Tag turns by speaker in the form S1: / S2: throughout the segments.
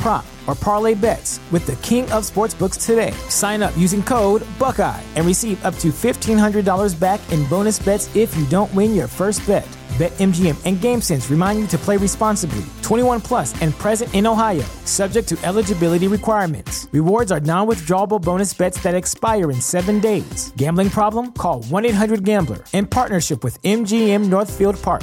S1: prop, or parlay bets with the king of sportsbooks today. Sign up using code Buckeye and receive up to $1,500 back in bonus bets if you don't win your first bet. BetMGM and GameSense remind you to play responsibly. 21 plus and present in Ohio, subject to eligibility requirements. Rewards are non-withdrawable bonus bets that expire in seven days. Gambling problem? Call 1-800-GAMBLER. In partnership with MGM Northfield Park.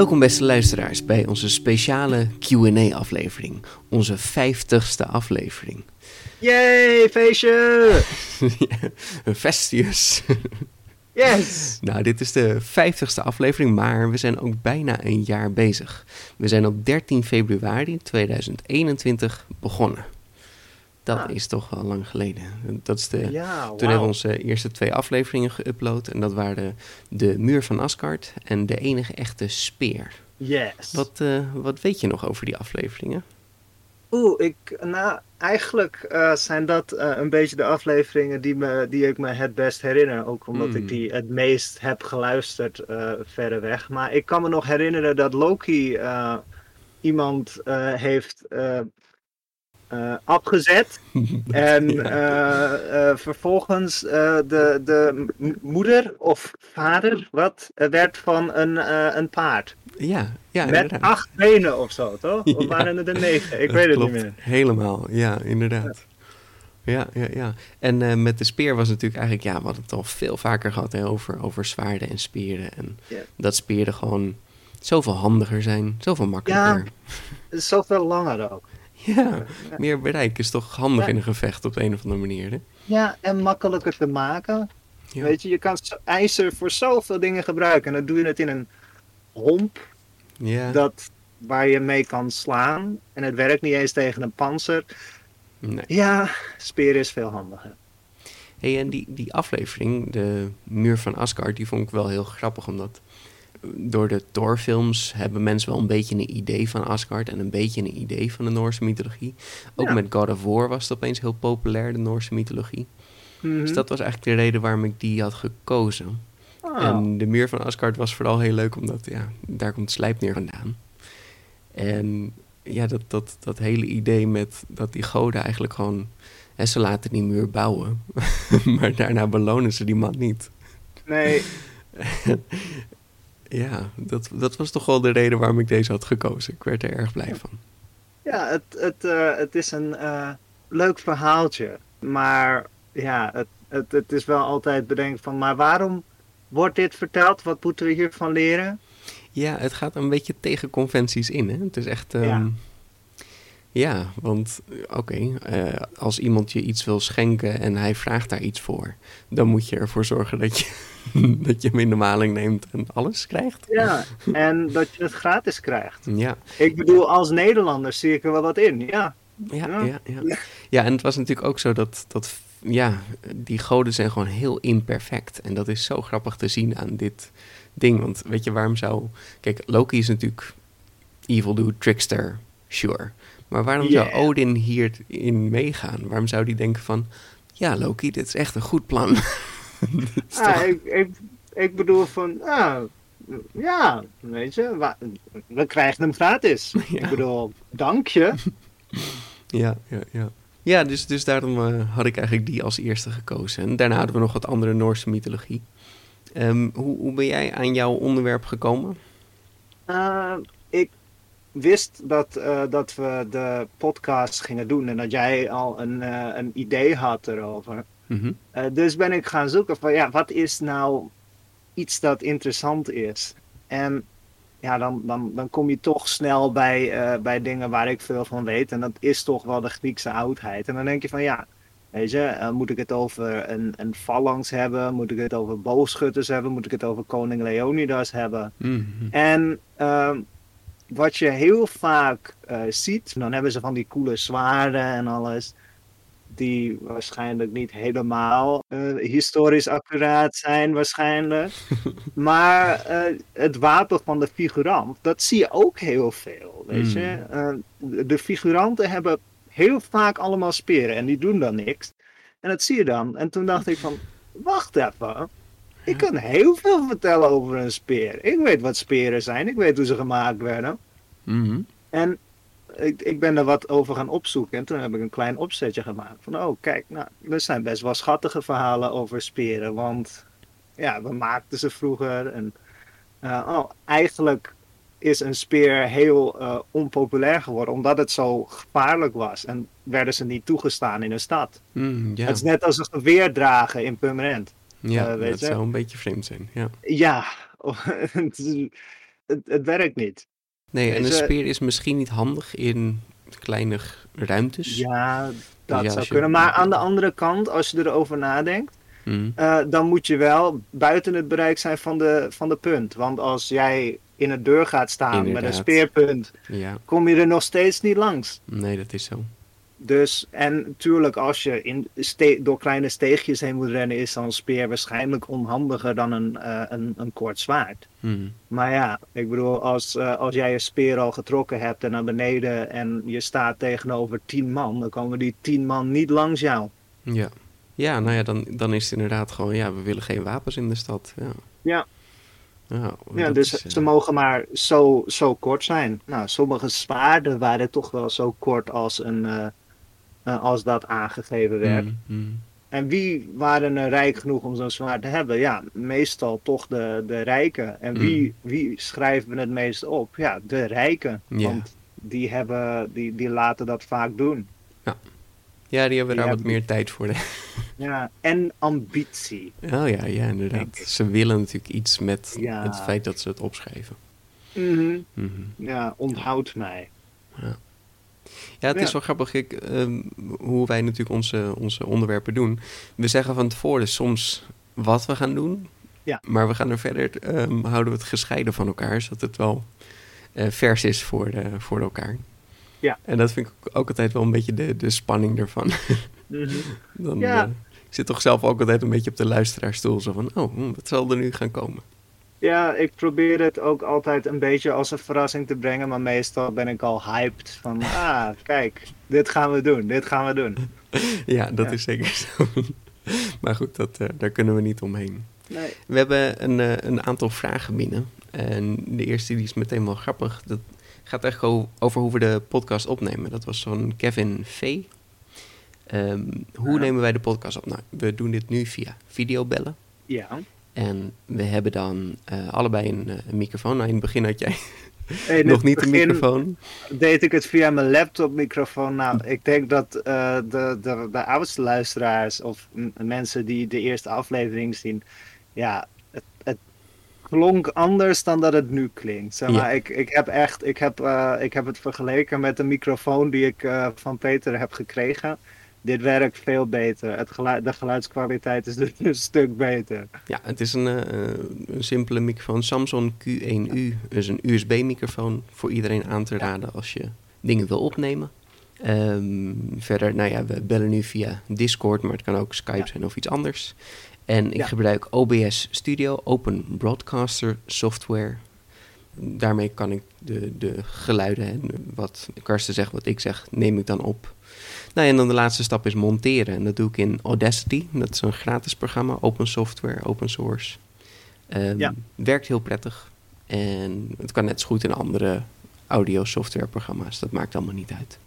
S2: Welkom beste luisteraars bij onze speciale Q&A-aflevering. Onze vijftigste aflevering.
S3: Yay, feestje!
S2: Een Festius.
S3: Yes!
S2: nou, dit is de vijftigste aflevering, maar we zijn ook bijna een jaar bezig. We zijn op 13 februari 2021 begonnen. Dat
S3: Ah.
S2: is toch al lang geleden. Dat is de,
S3: Ja,
S2: Toen hebben we onze eerste twee afleveringen geüpload. En dat waren de, de Muur van Asgard en de enige echte speer.
S3: Yes.
S2: Wat, eh, wat weet je nog over die afleveringen?
S3: Oeh, ik, nou, eigenlijk eh, zijn dat eh, een beetje de afleveringen die, me, die ik me het best herinner. Ook omdat
S2: Hmm.
S3: ik die het meest heb geluisterd eh verreweg. Maar ik kan me nog herinneren dat Loki iemand heeft afgezet. En vervolgens de, de moeder of vader, wat, werd van een, een paard.
S2: Ja, ja
S3: Met
S2: inderdaad.
S3: acht benen of zo, toch? Of
S2: Ja.
S3: waren het er negen? Ik weet het
S2: klopt
S3: niet meer.
S2: Helemaal, ja, inderdaad. Ja, ja, ja. En eh, met de speer was natuurlijk eigenlijk, ja, we hadden het al veel vaker gehad hè, over, over zwaarden en spieren. En
S3: Ja.
S2: dat spieren gewoon zoveel handiger zijn, zoveel makkelijker.
S3: Is zoveel langer ook.
S2: Ja, meer bereik is toch handig
S3: Ja.
S2: in een gevecht op de een of andere manier. Hè?
S3: Ja, en makkelijker te maken.
S2: Ja.
S3: Weet je, je kan ijzer voor zoveel dingen gebruiken. En dan doe je het in een homp dat, waar je mee kan slaan. En het werkt niet eens tegen een panzer.
S2: nee.
S3: Ja, speer is veel handiger.
S2: Hey, en die, die aflevering, de Muur van Asgard, die vond ik wel heel grappig, omdat door de Thor-films hebben mensen wel een beetje een idee van Asgard en een beetje een idee van de Noorse mythologie. Ook
S3: Ja.
S2: met God of War was het opeens heel populair, de Noorse mythologie.
S3: Mhm.
S2: Dus dat was eigenlijk de reden waarom ik die had gekozen.
S3: Oh.
S2: En de Muur van Asgard was vooral heel leuk, omdat ja, daar komt Slijpneer vandaan. En ja, dat, dat, dat hele idee met dat die goden eigenlijk gewoon... Hè, ze laten die muur bouwen, maar daarna belonen ze die man niet.
S3: Nee,
S2: Ja, dat, dat was toch wel de reden waarom ik deze had gekozen. Ik werd er erg blij van.
S3: ja, het, het, eh, het is een eh, leuk verhaaltje. Maar ja, het, het, het is wel altijd bedenken van... Maar waarom wordt dit verteld? Wat moeten we hiervan leren?
S2: Ja, het gaat een beetje tegen conventies in. Hè? Het is echt. ehm,
S3: Ja.
S2: ja. want eh, oké, eh, als iemand je iets wil schenken en hij vraagt daar iets voor, dan moet je ervoor zorgen dat je, dat je hem in de maling neemt en alles krijgt.
S3: Ja, en dat je het gratis krijgt.
S2: Ja,
S3: Ik bedoel, als Nederlander zie ik er wel wat in. Ja,
S2: ja,
S3: Ja.
S2: ja. Ja, ja. en het was natuurlijk ook zo dat, dat. Ja, die goden zijn gewoon heel imperfect. En dat is zo grappig te zien aan dit ding. Want weet je, waarom zou. Kijk, Loki is natuurlijk evil dude, trickster, sure. Maar waarom zou. Odin hierin meegaan? Waarom zou die denken van... Ja, Loki, dit is echt een goed plan.
S3: Ah,
S2: toch-
S3: ik, ik, ik bedoel van, ah, ja, weet je, we krijgen hem gratis.
S2: Ja.
S3: Ik bedoel, dank je.
S2: Ja, ja, ja. Ja, dus, dus daarom eh, had ik eigenlijk die als eerste gekozen. En daarna hadden we nog wat andere Noorse mythologie. Ehm, hoe, hoe ben jij aan jouw onderwerp gekomen?
S3: Uh, ik wist dat, uh, dat we de podcast gingen doen en dat jij al een, een idee had erover.
S2: Mhm.
S3: dus ben ik gaan zoeken van ja, wat is nou iets dat interessant is? En ja, dan, dan, dan kom je toch snel bij, bij dingen waar ik veel van weet. En dat is toch wel de Griekse oudheid. En dan denk je van ja, Weet je, moet ik het over een, een phalanx hebben? Moet ik het over boogschutters hebben? Moet ik het over koning Leonidas hebben?
S2: Mhm.
S3: En ehm, wat je heel vaak uh, ziet, dan hebben ze van die coole zwaarden en alles, die waarschijnlijk niet helemaal uh, historisch accuraat zijn, waarschijnlijk. maar uh, het wapen van de figurant, dat zie je ook heel veel. Weet je? de figuranten hebben heel vaak allemaal speren en die doen dan niks. En dat zie je dan. En toen dacht ik van, wacht even. Ik kan heel veel vertellen over een speer. Ik weet wat speren zijn. Ik weet hoe ze gemaakt werden.
S2: Mhm.
S3: En ik, ik ben er wat over gaan opzoeken. En toen heb ik een klein opzetje gemaakt. Van, oh kijk, nou, er zijn best wel schattige verhalen over speren. Want ja, we maakten ze vroeger. En uh, oh, eigenlijk is een speer heel uh, onpopulair geworden omdat het zo gevaarlijk was. En werden ze niet toegestaan in een stad.
S2: Mm.
S3: Het is net als een geweer dragen in Purmerend.
S2: Ja,
S3: Uh,
S2: dat
S3: je?
S2: zou een beetje vreemd zijn. Ja.
S3: Ja, het, is- het, het werkt niet.
S2: Nee, en een speer is misschien niet handig in kleine ruimtes.
S3: Ja, dat
S2: Ja,
S3: zou kunnen. Maar aan de andere kant, als je erover nadenkt,
S2: Mm,
S3: eh, dan moet je wel buiten het bereik zijn van de, van de punt. Want als jij in een deur gaat staan met een speerpunt,
S2: ja,
S3: kom je er nog steeds niet langs.
S2: nee, dat is zo.
S3: Dus, en natuurlijk, als je in door kleine steegjes heen moet rennen, is dan een speer waarschijnlijk onhandiger dan een, eh, een, een kort zwaard.
S2: Mm,
S3: Maar ja, ik bedoel, als, eh, als jij je speer al getrokken hebt en naar beneden en je staat tegenover tien man, dan komen die tien man niet langs jou.
S2: ja. Ja, nou ja, dan, dan is het inderdaad gewoon, ja, we willen geen wapens in de stad. Ja.
S3: Ja.
S2: Ja,
S3: dus
S2: is, eh,
S3: ze mogen maar zo, zo kort zijn. Nou, sommige zwaarden waren toch wel zo kort als, een, eh, als dat aangegeven werd.
S2: mm, mm.
S3: En wie waren er rijk genoeg om zo'n zwaard te hebben? Ja, meestal toch de, de rijken. En wie, wie schrijven we het meest op? Ja, de rijken.
S2: Ja.
S3: Want die, hebben, die, die laten dat vaak doen.
S2: Ja, die hebben daar wat
S3: hebben-
S2: meer tijd voor. hè.
S3: Ja, en ambitie.
S2: Oh ja, ja, inderdaad. Ze willen natuurlijk iets met
S3: Ja.
S2: het feit dat ze het opschrijven.
S3: Mhm.
S2: Mhm.
S3: Ja, onthoud mij.
S2: Ja, het is
S3: Ja.
S2: wel grappig ik, ehm, hoe wij natuurlijk onze, onze onderwerpen doen. We zeggen van tevoren soms wat we gaan doen.
S3: Ja.
S2: Maar we gaan er verder, ehm, houden we het gescheiden van elkaar. Zodat het wel eh, vers is voor, eh, voor elkaar.
S3: Ja.
S2: En dat vind ik ook altijd wel een beetje de, de spanning ervan.
S3: Mhm.
S2: Dan,
S3: Ja.
S2: eh, ik zit toch zelf ook altijd een beetje op de luisteraarstoel. Zo van, oh, hm, wat zal er nu gaan komen?
S3: Ja, ik probeer het ook altijd een beetje als een verrassing te brengen, maar meestal ben ik al hyped van, ah, kijk, dit gaan we doen, dit gaan we doen.
S2: Ja, dat
S3: Ja.
S2: is zeker zo. maar goed, dat, eh, daar kunnen we niet omheen.
S3: Nee.
S2: We hebben een, eh, een aantal vragen binnen. En de eerste die is meteen wel grappig. Dat gaat echt over hoe we de podcast opnemen. Dat was van Kevin V. Ehm, hoe
S3: Ja.
S2: nemen wij de podcast op? Nou, we doen dit nu via videobellen.
S3: Ja.
S2: En we hebben dan eh, allebei een, eh, een microfoon. Nou, in het begin had jij nog niet een microfoon.
S3: Deed ik het via mijn laptopmicrofoon. Nou, ik denk dat eh, de, de, de oudste luisteraars of mensen die de eerste aflevering zien, ja, het, het klonk anders dan dat het nu klinkt. Zeg maar,
S2: Ja.
S3: ik, ik heb echt, ik heb, ik heb het vergeleken met de microfoon die ik van Peter heb gekregen. Dit werkt veel beter. Het geluid, de geluidskwaliteit is dus een stuk beter.
S2: Ja, het is een, eh, een simpele microfoon. Samsung Q1U is een USB-microfoon voor iedereen aan te raden als je dingen wil opnemen. Ehm, verder, nou ja, we bellen nu via Discord, maar het kan ook Skype
S3: Ja.
S2: zijn of iets anders. En ik
S3: Ja.
S2: gebruik OBS Studio, Open Broadcaster Software. Daarmee kan ik de, de geluiden en wat Karsten zegt, wat ik zeg, neem ik dan op. Nou ja, en dan de laatste stap is monteren. En dat doe ik in Audacity. Dat is een gratis programma, open software, open source. Ehm,
S3: Ja.
S2: Werkt heel prettig. En het kan net zo goed in andere audio software programma's. Dat maakt allemaal niet uit.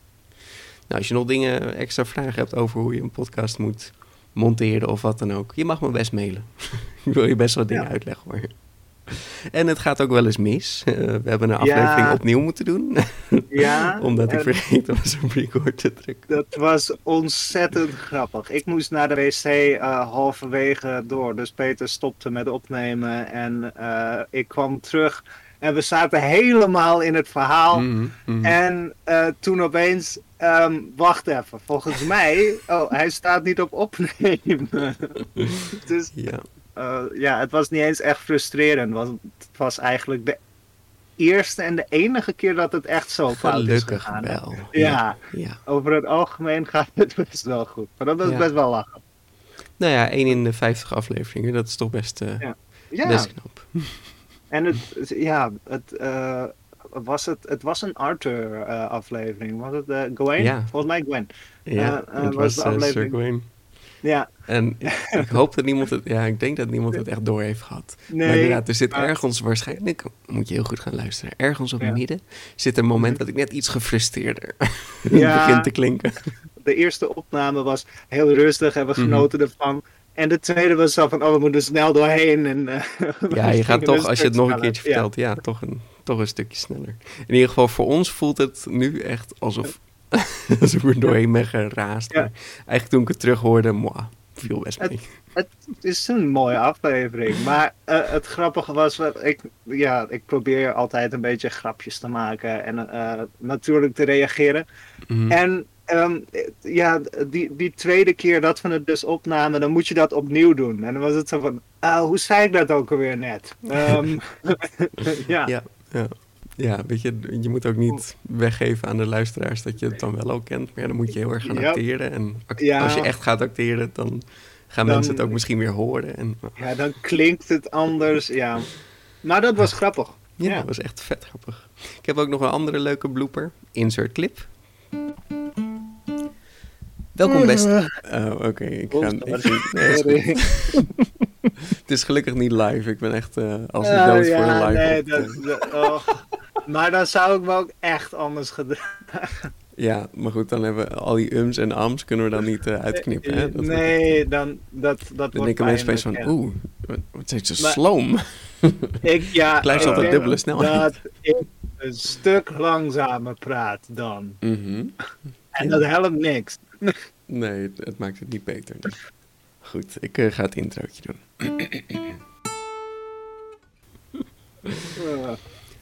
S2: als je nog dingen, extra vragen hebt over hoe je een podcast moet monteren of wat dan ook, je mag me best mailen. Ik wil je best wat dingen
S3: Ja.
S2: uitleggen hoor. En het gaat ook wel eens mis. Eh, we hebben een aflevering
S3: Ja.
S2: opnieuw moeten doen,
S3: Ja,
S2: omdat ik
S3: en
S2: vergeten was om record te drukken.
S3: dat was ontzettend grappig. Ik moest naar de wc eh, halverwege door. Dus Peter stopte met opnemen en eh, ik kwam terug. En we zaten helemaal in het verhaal.
S2: Mhm, mhm.
S3: En eh, toen opeens, ehm, wacht even, volgens mij, oh, hij staat niet op opnemen. dus
S2: Ja.
S3: Eh, ja, het was niet eens echt frustrerend, want het was eigenlijk de eerste en de enige keer dat het echt zo fout is
S2: Gelukkig
S3: gegaan.
S2: wel.
S3: Ja,
S2: ja.
S3: over het algemeen gaat het best wel goed. Maar dat was
S2: Ja.
S3: best wel lachen.
S2: Nou ja, 1 in de 50 afleveringen, dat is toch best, eh,
S3: Ja. Ja,
S2: best knap.
S3: en het, ja, het, eh, was het, het was een Arthur-aflevering. was het Gwen?
S2: Ja.
S3: Volgens mij Gwen.
S2: Ja, het
S3: was
S2: was
S3: de
S2: eh, Sir
S3: aflevering-
S2: Gawain.
S3: Ja,
S2: En ik hoop dat niemand het... Ja, ik denk dat niemand het echt door heeft gehad.
S3: nee.
S2: maar inderdaad, er zit ergens waarschijnlijk... Moet je heel goed gaan luisteren. Ergens op het
S3: Ja.
S2: midden zit een moment dat ik net iets gefrustreerder
S3: Ja.
S2: begin te klinken.
S3: de eerste opname was heel rustig en we
S2: Mhm.
S3: genoten ervan. En de tweede was zo van, oh, we moeten snel doorheen. En, eh,
S2: Ja, je gaat toch, als je het nog een keertje vertelt, ja, toch, een, toch een stukje sneller. In ieder geval, voor ons voelt het nu echt alsof, alsof ik er doorheen ben.
S3: Ja.
S2: Maar Eigenlijk toen ik het terug hoorde, viel best mee.
S3: Het is een mooie aflevering. Maar eh, het grappige was, ik, ja, ik probeer altijd een beetje grapjes te maken en eh, natuurlijk te reageren.
S2: Mhm.
S3: En ehm, ja, die, die tweede keer dat we het dus opnamen, dan moet je dat opnieuw doen. En dan was het zo van, ah, hoe zei ik dat ook alweer net? Ehm, ja.
S2: Ja, ja. Ja, weet je, je moet ook niet weggeven aan de luisteraars dat je het dan wel ook kent. Maar ja, dan moet je heel erg gaan acteren. En als je echt gaat acteren, dan gaan
S3: Dan-
S2: mensen het ook misschien weer horen. En
S3: ja, dan klinkt het anders. Ja. Maar dat was grappig.
S2: ja,
S3: Ja.
S2: dat was echt vet grappig. Ik heb ook nog een andere leuke blooper. Insert clip. Welkom best. Oh, oké. Ik ga. Ik- nee, het is gelukkig niet live. Ik ben echt eh, als een
S3: Oh,
S2: dood voor
S3: ja,
S2: een live.
S3: nee, dat,
S2: eh.
S3: dat- oh. Maar dan zou ik me ook echt anders gedragen.
S2: Ja, maar goed, dan hebben we al die ums en ams kunnen we dan niet eh, uitknippen. Hè? Dat-
S3: nee, dan, dat, dat
S2: Dan
S3: wordt
S2: denken mensen van, oeh, wat, wat is ze sloom.
S3: Ik, ja,
S2: Ik
S3: ik
S2: altijd dubbele snelheid.
S3: Dat ik een stuk langzamer praat dan.
S2: Mhm.
S3: En dat helpt niks.
S2: Nee, het, het maakt het niet beter. Goed, ik eh, ga het introotje doen.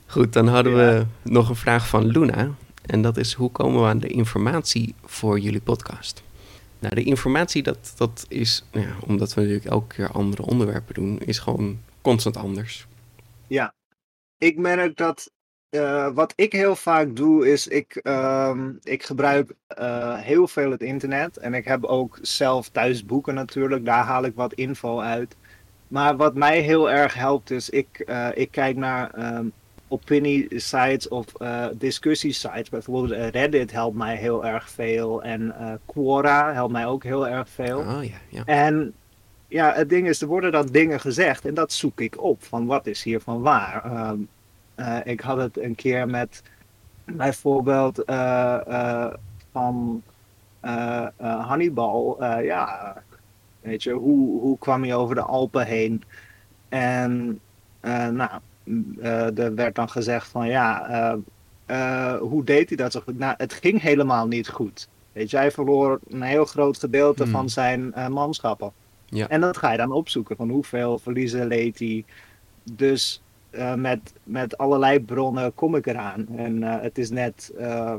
S2: Goed, dan hadden we
S3: Ja.
S2: nog een vraag van Luna. En dat is, hoe komen we aan de informatie voor jullie podcast? Nou, de informatie, dat, dat is, nou ja, omdat we natuurlijk elke keer andere onderwerpen doen, is gewoon constant anders.
S3: ja, ik merk dat eh, wat ik heel vaak doe is ik, ehm, ik gebruik eh, heel veel het internet. En ik heb ook zelf thuis boeken natuurlijk. Daar haal ik wat info uit. Maar wat mij heel erg helpt is ik, eh, ik kijk naar ehm opinie sites of eh discussie sites. Bijvoorbeeld Reddit helpt mij heel erg veel. En Quora helpt mij ook heel erg veel.
S2: Oh ja, ja.
S3: En ja, het ding is, er worden dan dingen gezegd en dat zoek ik op. Van wat is hiervan waar? Ehm, eh, ik had het een keer met bijvoorbeeld eh, eh, van eh, eh, Hannibal. eh, ja, weet je, hoe, hoe kwam hij over de Alpen heen? En eh, nou, m, eh, er werd dan gezegd van ja, eh, eh, hoe deed hij dat zo goed? Nou, het ging helemaal niet goed. Weet je, hij verloor een heel groot gedeelte
S2: Hmm.
S3: van zijn eh, manschappen.
S2: Ja.
S3: En dat ga je dan opzoeken, van hoeveel verliezen leed hij. Dus eh, met, met allerlei bronnen kom ik eraan. En eh, het is net eh,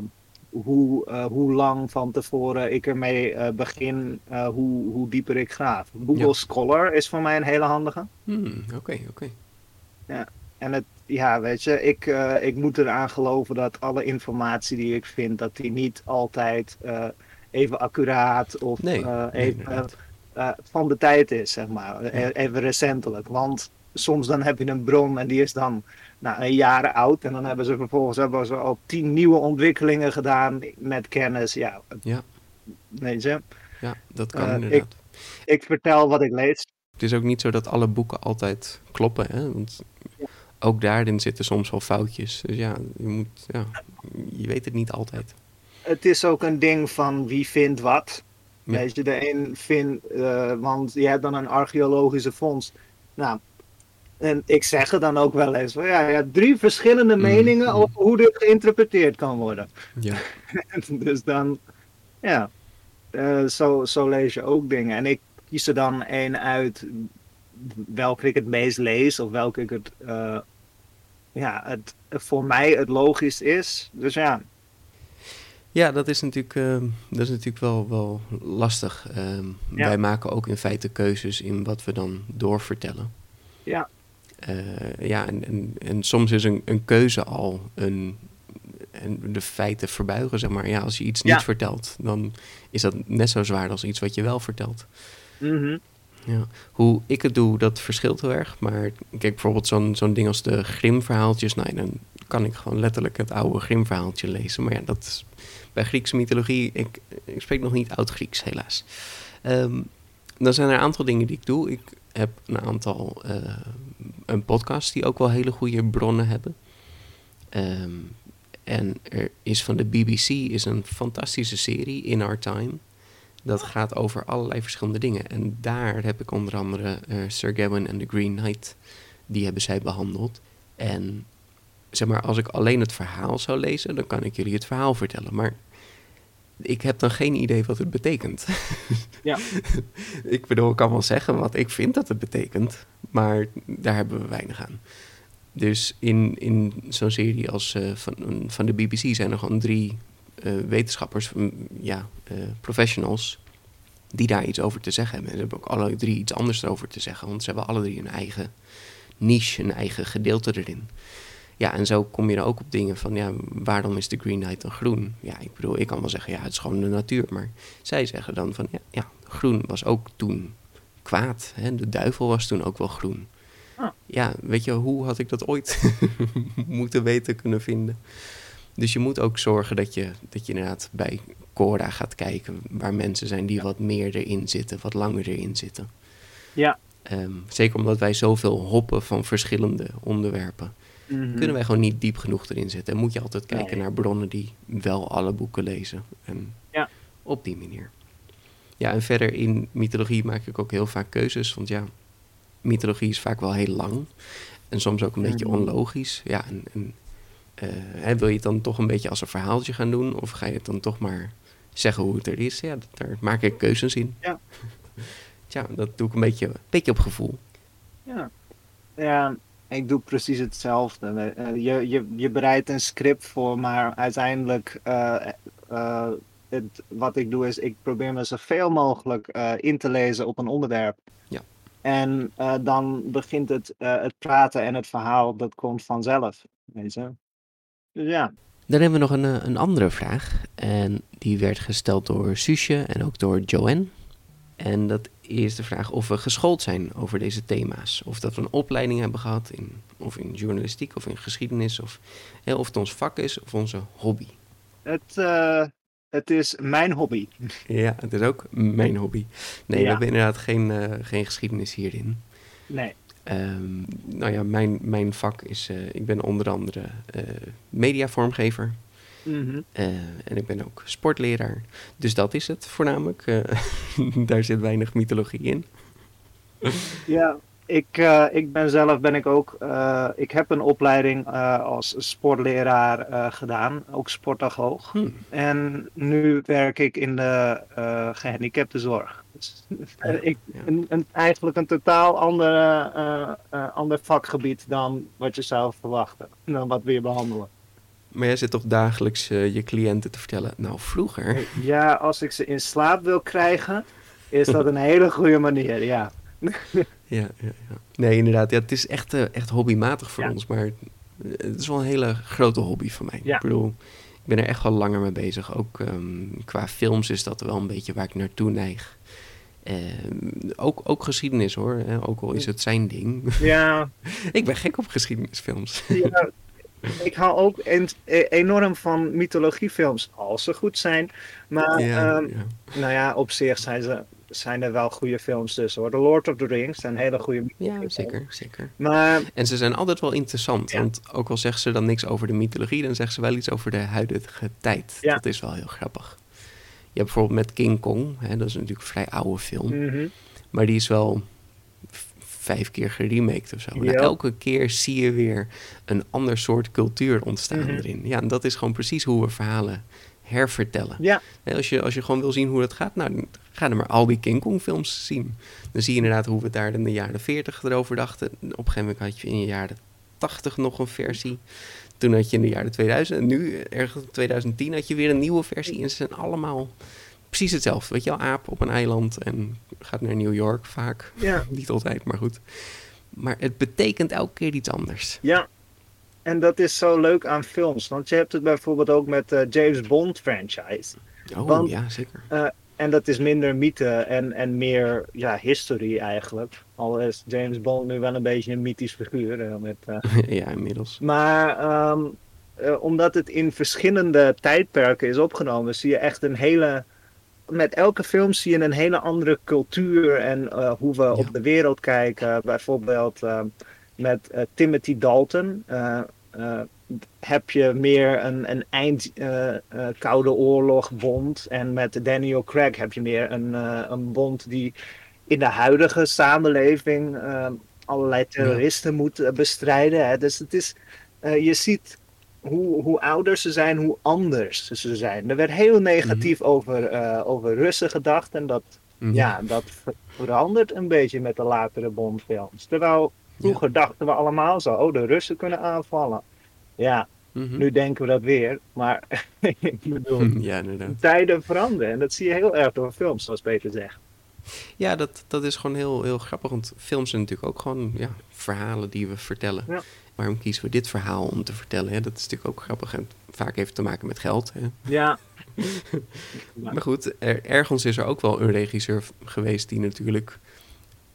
S3: hoe, hoe lang van tevoren ik ermee begin, hoe, hoe dieper ik graaf. Google
S2: Ja.
S3: Scholar is voor mij een hele handige.
S2: Hmm, Oké, oké.
S3: En het, ja, weet je, ik, ik moet eraan geloven dat alle informatie die ik vind, dat die niet altijd even accuraat of
S2: Nee,
S3: even van de tijd is, zeg maar. E- Even recentelijk. Want soms dan heb je een bron en die is dan nou, een jaar oud. En dan hebben ze vervolgens hebben ze al tien nieuwe ontwikkelingen gedaan met kennis. Ja,
S2: Ja.
S3: weet je.
S2: Ja, dat kan
S3: Eh,
S2: inderdaad.
S3: Ik vertel wat ik lees.
S2: Het is ook niet zo dat alle boeken altijd kloppen, hè? Want ook daarin zitten soms wel foutjes. Dus ja, je moet, ja, je weet het niet altijd.
S3: het is ook een ding van wie vindt wat.
S2: Ja.
S3: Weet je, de een vindt, eh, want je hebt dan een archeologische fonds. Nou, en ik zeg het dan ook wel eens. van, Ja, hebt drie verschillende
S2: Mm,
S3: meningen
S2: mm.
S3: over hoe dit geïnterpreteerd kan worden.
S2: Ja.
S3: dus dan, ja, eh, zo, zo lees je ook dingen. En ik kies er dan één uit welke ik het meest lees of welke ik het, eh, ja, het voor mij het logisch is. Dus ja,
S2: Ja, dat is natuurlijk, ehm, dat is natuurlijk wel, wel lastig. Ehm,
S3: Ja.
S2: Wij maken ook in feite keuzes in wat we dan doorvertellen.
S3: ja,
S2: Eh, ja, en, en, en soms is een, een keuze al een, en de feiten verbuigen, zeg maar. Ja, als je iets niet
S3: Ja.
S2: vertelt, dan is dat net zo zwaar als iets wat je wel vertelt.
S3: mhm,
S2: Ja. Hoe ik het doe, dat verschilt heel erg. Maar kijk, bijvoorbeeld zo'n zo'n ding als de Grimm-verhaaltjes. Nou, dan kan ik gewoon letterlijk het oude Grimm-verhaaltje lezen. Maar ja, dat is bij Griekse mythologie... Ik, ik spreek nog niet oud-Grieks, helaas. Ehm, dan zijn er een aantal dingen die ik doe. Ik heb een aantal... eh, een podcast die ook wel hele goede bronnen hebben. Ehm, en er is van de BBC is een fantastische serie, In Our Time... Dat gaat over allerlei verschillende dingen. En daar heb ik onder andere eh, Sir Gawain en The Green Knight. Die hebben zij behandeld. En zeg maar, als ik alleen het verhaal zou lezen, dan kan ik jullie het verhaal vertellen. Maar ik heb dan geen idee wat het betekent.
S3: Ja.
S2: ik bedoel, ik kan wel zeggen wat ik vind dat het betekent. Maar daar hebben we weinig aan. Dus in, in zo'n serie als eh, van, van de BBC zijn er gewoon drie eh, wetenschappers, ja, eh, professionals, die daar iets over te zeggen hebben. En ze hebben ook alle drie iets anders erover te zeggen, want ze hebben alle drie een eigen niche, een eigen gedeelte erin. Ja, en zo kom je er ook op dingen van, ja, waarom is de Green Knight dan groen? Ja, ik bedoel, ik kan wel zeggen, ja, het is gewoon de natuur. Maar zij zeggen dan van, ja, ja groen was ook toen kwaad. Hè? De duivel was toen ook wel groen.
S3: Ah.
S2: Ja, weet je, hoe had ik dat ooit moeten weten kunnen vinden? Dus je moet ook zorgen dat je, dat je inderdaad bij Cora gaat kijken... waar mensen zijn die wat meer erin zitten, wat langer erin zitten.
S3: ja.
S2: Ehm, zeker omdat wij zoveel hoppen van verschillende onderwerpen...
S3: mhm.
S2: kunnen wij gewoon niet diep genoeg erin zitten. En moet je altijd kijken
S3: Nee.
S2: naar bronnen die wel alle boeken lezen. En
S3: Ja.
S2: op die manier. Ja, en verder in mythologie maak ik ook heel vaak keuzes. Want ja, mythologie is vaak wel heel lang. En soms ook een beetje
S3: Mhm.
S2: onlogisch. Ja, en, en eh, wil je het dan toch een beetje als een verhaaltje gaan doen? Of ga je het dan toch maar zeggen hoe het er is? Ja, daar maak ik keuzes in.
S3: Ja.
S2: Tja, dat doe ik een beetje, een beetje op gevoel.
S3: Ja. ja, ik doe precies hetzelfde. Eh, Je, je, je bereidt een script voor, maar uiteindelijk, eh, eh, het, wat ik doe is, ik probeer me zoveel mogelijk in te lezen op een onderwerp.
S2: Ja.
S3: En dan begint het, het praten en het verhaal, dat komt vanzelf. Weet je? Dus ja.
S2: Dan hebben we nog een, een andere vraag. En die werd gesteld door Suusje en ook door Joanne. En dat is de vraag of we geschoold zijn over deze thema's. Of dat we een opleiding hebben gehad, in, of in journalistiek of in geschiedenis. Of, hè, of het ons vak is of onze hobby.
S3: Het, eh, het is mijn hobby.
S2: Ja, het is ook mijn hobby. Nee, we hebben inderdaad geen, eh, geen geschiedenis hierin.
S3: Nee.
S2: Ehm, nou ja, mijn, mijn vak is, eh, ik ben onder andere eh,
S3: Mhm.
S2: Eh, en ik ben ook sportleraar. Dus dat is het voornamelijk. Eh, daar zit weinig mythologie in.
S3: Ja, ik, eh, ik ben zelf ben ik ook. eh, ik heb een opleiding eh, als sportleraar eh, gedaan, ook sportagoog.
S2: Hm.
S3: En nu werk ik in de eh gehandicaptenzorg. Dus, ik,
S2: ja.
S3: een, een, eigenlijk een totaal andere, eh, eh, ander vakgebied dan wat je zou verwachten, dan wat we hier behandelen.
S2: Maar jij zit toch dagelijks eh, je cliënten te vertellen. Nou, vroeger.
S3: Ja, als ik ze in slaap wil krijgen, is dat een hele goede manier, ja.
S2: Ja, ja, ja. Nee, inderdaad. Ja, het is echt, eh, echt hobbymatig voor
S3: Ja.
S2: ons. Maar eh, het is wel een hele grote hobby van mij.
S3: Ja.
S2: Ik bedoel, ik ben er echt wel langer mee bezig. Ook ehm, qua films is dat wel een beetje waar ik naartoe neig. Ehm, ook, ook geschiedenis hoor. Hè? Ook al is het zijn ding.
S3: Ja,
S2: ik ben gek op geschiedenisfilms.
S3: Ja, ik hou ook en- e- enorm van mythologiefilms, als ze goed zijn. Maar ehm, nou ja, op zich zijn ze zijn er wel goede films tussen hoor. The Lord of the Rings zijn hele goede
S2: Ja, zeker, zeker.
S3: Maar
S2: En ze zijn altijd wel interessant,
S3: Ja.
S2: want ook al zeggen ze dan niks over de mythologie, dan zeggen ze wel iets over de huidige tijd.
S3: Ja.
S2: Dat is wel heel grappig. Je hebt bijvoorbeeld met King Kong, hè, dat is natuurlijk een vrij oude film,
S3: mhm,
S2: maar die is wel vijf keer geremaked of zo. Nou, elke keer zie je weer een ander soort cultuur ontstaan
S3: Mhm.
S2: erin. Ja, en dat is gewoon precies hoe we verhalen hervertellen.
S3: ja,
S2: Als je, als je gewoon wil zien hoe dat gaat, nou, ga dan maar al die King Kong films zien. Dan zie je inderdaad hoe we daar in de jaren 40 erover dachten. Op een gegeven moment had je in de jaren 80 nog een versie. Toen had je in de jaren 2000 en nu, ergens in 2010, had je weer een nieuwe versie. En ze zijn allemaal precies hetzelfde. Weet je wel, aap op een eiland en gaat naar New York vaak.
S3: ja,
S2: Niet altijd, maar goed. Maar het betekent elke keer iets anders.
S3: ja. En dat is zo leuk aan films. Want je hebt het bijvoorbeeld ook met de James Bond franchise.
S2: Oh,
S3: Want-
S2: ja, zeker.
S3: En dat is minder mythe en, en meer ja, history eigenlijk. Al is James Bond nu wel een beetje een mythisch figuur. eh, Met, eh,
S2: ja, inmiddels.
S3: Maar ehm, eh, omdat het in verschillende tijdperken is opgenomen, zie je echt een hele. Met elke film zie je een hele andere cultuur en eh, hoe we op de wereld kijken. Bijvoorbeeld ehm, met eh, Timothy Dalton eh, heb je meer een, een eind Koude Oorlog bond. En met Daniel Craig heb je meer een, een bond die in de huidige samenleving eh, allerlei terroristen moet bestrijden. Hè. Dus het is, je ziet hoe, hoe ouder ze zijn, hoe anders ze zijn. Er werd heel negatief over, eh, over Russen gedacht en dat,
S2: Mhm.
S3: ja, dat ver- verandert een beetje met de latere Bondfilms. Terwijl vroeger dachten we allemaal zo, oh de Russen kunnen aanvallen. Ja,
S2: Mhm.
S3: nu denken we dat weer, maar ik bedoel,
S2: Ja,
S3: tijden veranderen en dat zie je heel erg door films, zoals Peter zegt.
S2: Ja, dat, dat is gewoon heel, heel grappig. Want films zijn natuurlijk ook gewoon ja, verhalen die we vertellen.
S3: Ja.
S2: Waarom kiezen we dit verhaal om te vertellen? Hè? Dat is natuurlijk ook grappig. En vaak heeft het te maken met geld. Hè?
S3: Ja,
S2: Maar goed, er, ergens is er ook wel een regisseur geweest die natuurlijk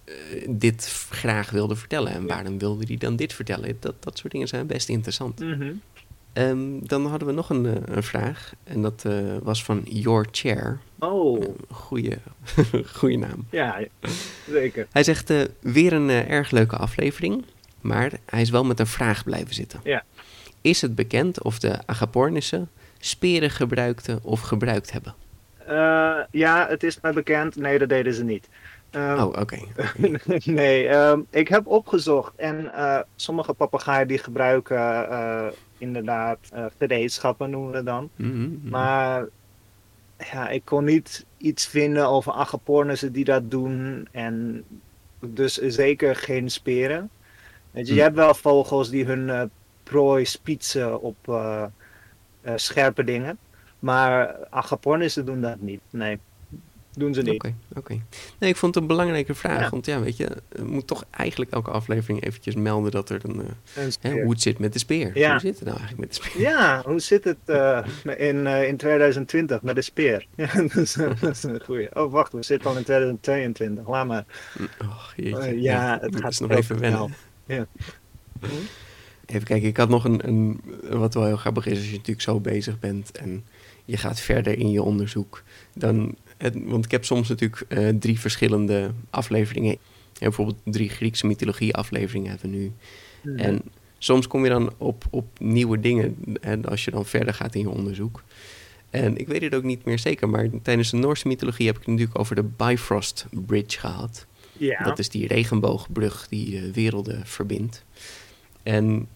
S2: eh, dit graag wilde vertellen. En waarom wilde hij dan dit vertellen? Dat, dat soort dingen zijn best interessant.
S3: mhm.
S2: Ehm, dan hadden we nog een, eh, een vraag. En dat eh, was van Your Chair.
S3: oh,
S2: Goeie, goeie naam.
S3: ja, zeker.
S2: Hij zegt weer een erg leuke aflevering, maar hij is wel met een vraag blijven zitten.
S3: Ja.
S2: Is het bekend of de Agapornissen speren gebruikten of gebruikt hebben?
S3: Eh, ja, het is mij bekend. Nee, dat deden ze niet. Ehm,
S2: oh, oké.
S3: nee, ehm, ik heb opgezocht en eh, sommige papegaaien die gebruiken eh, inderdaad eh, gereedschappen noemen we dan.
S2: Mhm, mhm.
S3: Maar ja, ik kon niet iets vinden over agapornissen die dat doen en dus zeker geen speren. Weet je, je hebt wel vogels die hun eh, prooi spietsen op eh, eh, scherpe dingen, maar agapornissen doen dat niet. Nee, doen ze niet.
S2: Oké, oké. Nee, ik vond het een belangrijke vraag.
S3: Ja.
S2: Want ja, weet je, je moet toch eigenlijk elke aflevering eventjes melden dat er een,
S3: Een
S2: hè, hoe het zit met de speer.
S3: Ja.
S2: Hoe zit het nou eigenlijk met de speer?
S3: Ja, hoe zit het in, in 2020 met de speer? Ja, dat, is, dat is een goeie. Oh, wacht, we zitten al in 2022. Laat maar.
S2: Jeetje.
S3: Eh, ja, het gaat
S2: nog even wennen.
S3: Ja.
S2: Even kijken, ik had nog een, een. Wat wel heel grappig is, als je natuurlijk zo bezig bent en je gaat verder in je onderzoek. Dan, het, want ik heb soms natuurlijk eh, drie verschillende afleveringen. Ja, bijvoorbeeld drie Griekse mythologie afleveringen hebben we nu.
S3: Mhm.
S2: En soms kom je dan op, op nieuwe dingen hè, als je dan verder gaat in je onderzoek. En ik weet het ook niet meer zeker, maar tijdens de Noorse mythologie heb ik het natuurlijk over de Bifrost Bridge gehad.
S3: Ja.
S2: Dat is die regenboogbrug die eh, werelden verbindt. En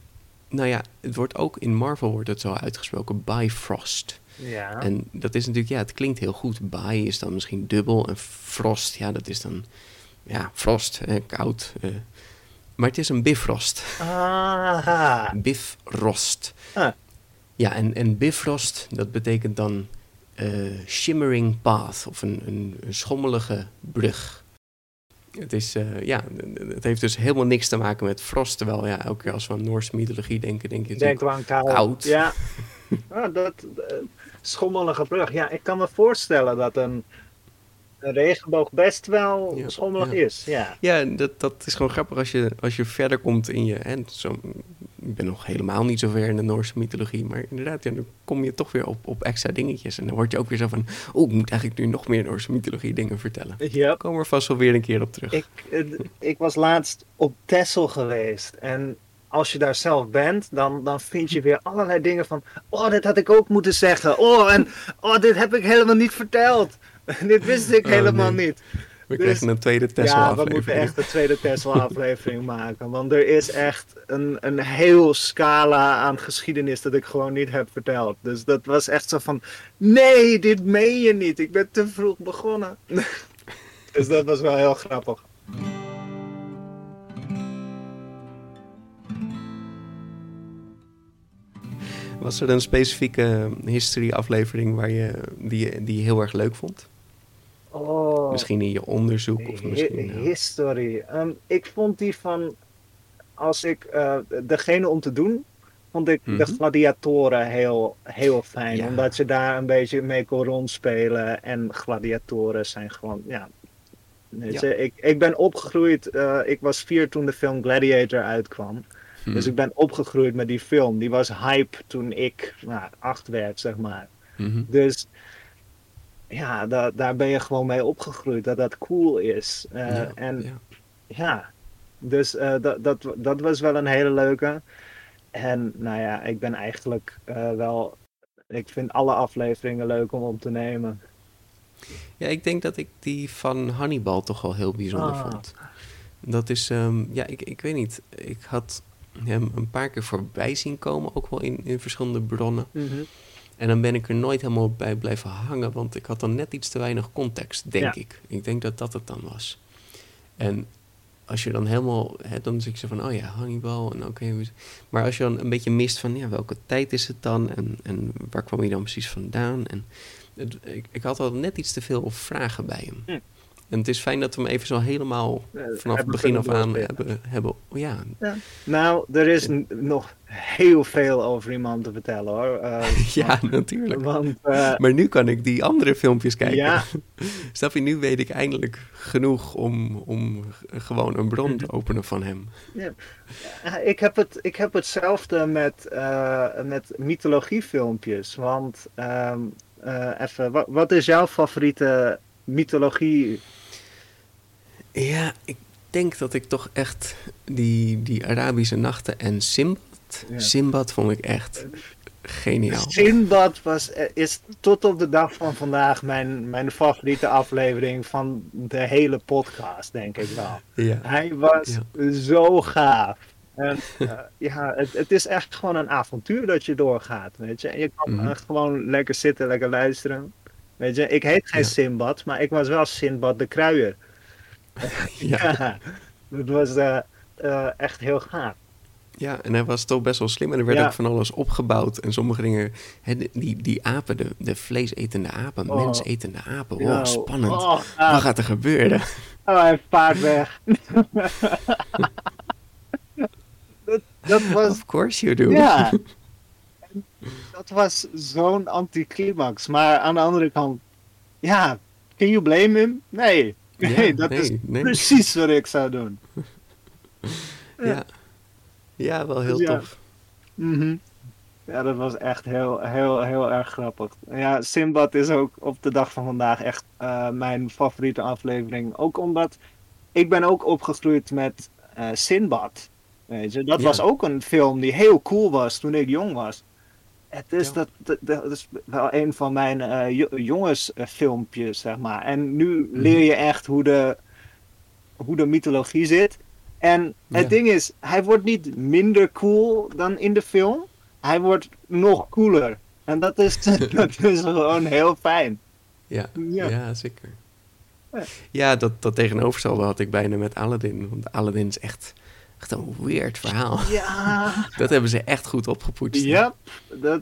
S2: nou ja, het wordt ook in Marvel wordt het zo uitgesproken, Bifrost.
S3: ja.
S2: En dat is natuurlijk, ja, het klinkt heel goed. Bi is dan misschien dubbel en frost, ja, dat is dan, ja, frost, eh, koud. eh. Maar het is een bifrost.
S3: Ah,
S2: Bifrost.
S3: Ah.
S2: Ja, en, en bifrost, dat betekent dan eh, shimmering path, of een, een, een schommelige brug. Het, is, eh, ja, het heeft dus helemaal niks te maken met frost. Terwijl, ja, elke keer als we aan Noorse mythologie denken, denk je
S3: denk aan koud. Ja. Ah, dat, eh, schommelige brug. Ja, ik kan me voorstellen dat een, een regenboog best wel
S2: Ja,
S3: schommelig
S2: ja.
S3: is. Ja.
S2: Ja, dat, dat is gewoon grappig als je, als je verder komt in je... Hè, zo, ik ben nog helemaal niet zo ver in de Noorse mythologie. Maar inderdaad, ja, dan kom je toch weer op, op extra dingetjes. En dan word je ook weer zo van... Oh, ik moet eigenlijk nu nog meer Noorse mythologie dingen vertellen.
S3: Ja.
S2: Daar komen we vast wel weer een keer op terug.
S3: Ik, eh, ik was laatst op Texel geweest. En als je daar zelf bent, dan, dan vind je weer allerlei dingen van... Oh, dit had ik ook moeten zeggen. Oh, en oh, dit heb ik helemaal niet verteld. dit wist ik
S2: Oh,
S3: helemaal
S2: nee.
S3: niet.
S2: we
S3: dus-
S2: krijgen een tweede
S3: Ja, we
S2: Tesla-aflevering.
S3: moeten echt de tweede Tesla-aflevering maken. Want er is echt een, een heel scala aan geschiedenis dat ik gewoon niet heb verteld. Dus dat was echt zo van: nee, dit meen je niet. Ik ben te vroeg begonnen. dus dat was wel heel grappig.
S2: Was er een specifieke history-aflevering waar je, die, die je heel erg leuk vond?
S3: Oh,
S2: Misschien in je onderzoek of
S3: hi-
S2: misschien...
S3: history. Ehm, ik vond die van, als ik, eh, degene om te doen, vond ik de
S2: Mhm.
S3: gladiatoren heel, heel fijn.
S2: Ja.
S3: Omdat je daar een beetje mee kon rondspelen. En gladiatoren zijn gewoon, ja. ik, ik ben opgegroeid, eh, ik was vier toen de film Gladiator uitkwam.
S2: hm.
S3: Dus ik ben opgegroeid met die film. Die was hype toen ik nou, acht werd, zeg maar.
S2: Mhm.
S3: Dus ja, da- daar ben je gewoon mee opgegroeid. Dat dat cool is. Eh,
S2: Ja,
S3: en
S2: ja.
S3: ja, dus eh, dat, dat, dat was wel een hele leuke. En nou ja, ik ben eigenlijk eh, wel. Ik vind alle afleveringen leuk om op te nemen.
S2: Ja, ik denk dat ik die van Hannibal toch wel heel bijzonder
S3: Ah.
S2: vond. Dat is, ehm, ja, ik, ik weet niet. Ik had hem een paar keer voorbij zien komen, ook wel in, in verschillende bronnen. En dan ben ik er nooit helemaal bij blijven hangen, want ik had dan net iets te weinig context, denk
S3: Ja.
S2: ik. Ik denk dat dat het dan was. En als je dan helemaal, hè, dan zeg ik zo van, oh ja, Hannibal, en oké. maar als je dan een beetje mist van, ja, welke tijd is het dan? En, en waar kwam hij dan precies vandaan? En het- ik, ik had al net iets te veel vragen bij hem.
S3: Hm.
S2: En het is fijn dat we hem even zo helemaal vanaf het begin af aan hebben, hebben oh ja,
S3: Nou, er is nog heel veel over iemand te vertellen hoor. Eh,
S2: ja, natuurlijk.
S3: Want eh,
S2: Maar nu kan ik die andere filmpjes kijken.
S3: ja,
S2: Snap je, nu weet ik eindelijk genoeg om, om gewoon een bron te openen van hem.
S3: Ja, ik, heb het, ik heb hetzelfde met, eh, met mythologiefilmpjes. Want ehm, eh, even, wat, wat is jouw favoriete mythologie?
S2: Ja, ik denk dat ik toch echt die, die Arabische nachten en Simbad.
S3: Ja.
S2: Simbad vond ik echt geniaal.
S3: Sinbad was, is tot op de dag van vandaag mijn, mijn favoriete aflevering van de hele podcast, denk ik wel.
S2: Ja.
S3: Hij was zo gaaf. En, eh, ja, het, het is echt gewoon een avontuur dat je doorgaat, weet je. En je kan
S2: Mhm.
S3: eh, gewoon lekker zitten, lekker luisteren. Weet je, ik heet geen
S2: Ja.
S3: Sinbad, maar ik was wel Sinbad de Kruier.
S2: Ja.
S3: Ja, dat was eh, eh, echt heel gaaf.
S2: ja, en hij was toch best wel slim en er werd
S3: Ja.
S2: ook van alles opgebouwd. En sommige dingen, hè, die, die apen, de, de vleesetende apen,
S3: Oh.
S2: mensetende apen. Oh,
S3: Ja,
S2: spannend.
S3: Oh,
S2: Wat gaat er gebeuren?
S3: Oh, hij vaart weg. dat, dat was
S2: Of course you do.
S3: Ja. Dat was zo'n anticlimax. Maar aan de andere kant, ja, can you blame him? Nee. Nee,
S2: Ja,
S3: dat
S2: nee,
S3: is
S2: nee.
S3: precies wat ik zou doen.
S2: Ja, ja wel heel
S3: Ja.
S2: tof.
S3: Mhm. Ja, dat was echt heel, heel, heel erg grappig. Ja, Simbad is ook op de dag van vandaag echt eh, mijn favoriete aflevering. Ook omdat ik ben ook opgegroeid met eh Sinbad. Weet je, dat
S2: Ja.
S3: was ook een film die heel cool was toen ik jong was. Het is,
S2: Ja.
S3: dat, dat, dat is wel een van mijn eh, jo- jongensfilmpjes, zeg maar. En nu
S2: Mhm.
S3: leer je echt hoe de, hoe de mythologie zit. En het
S2: Ja.
S3: ding is, hij wordt niet minder cool dan in de film. Hij wordt nog cooler. En dat is, dat is gewoon heel fijn.
S2: Ja,
S3: Ja.
S2: ja. zeker.
S3: Ja.
S2: Ja, dat, dat tegenovergestelde had ik bijna met Aladdin. Want Aladdin is echt, echt een weird verhaal.
S3: Ja,
S2: Dat hebben ze echt goed opgepoetst.
S3: ja dat,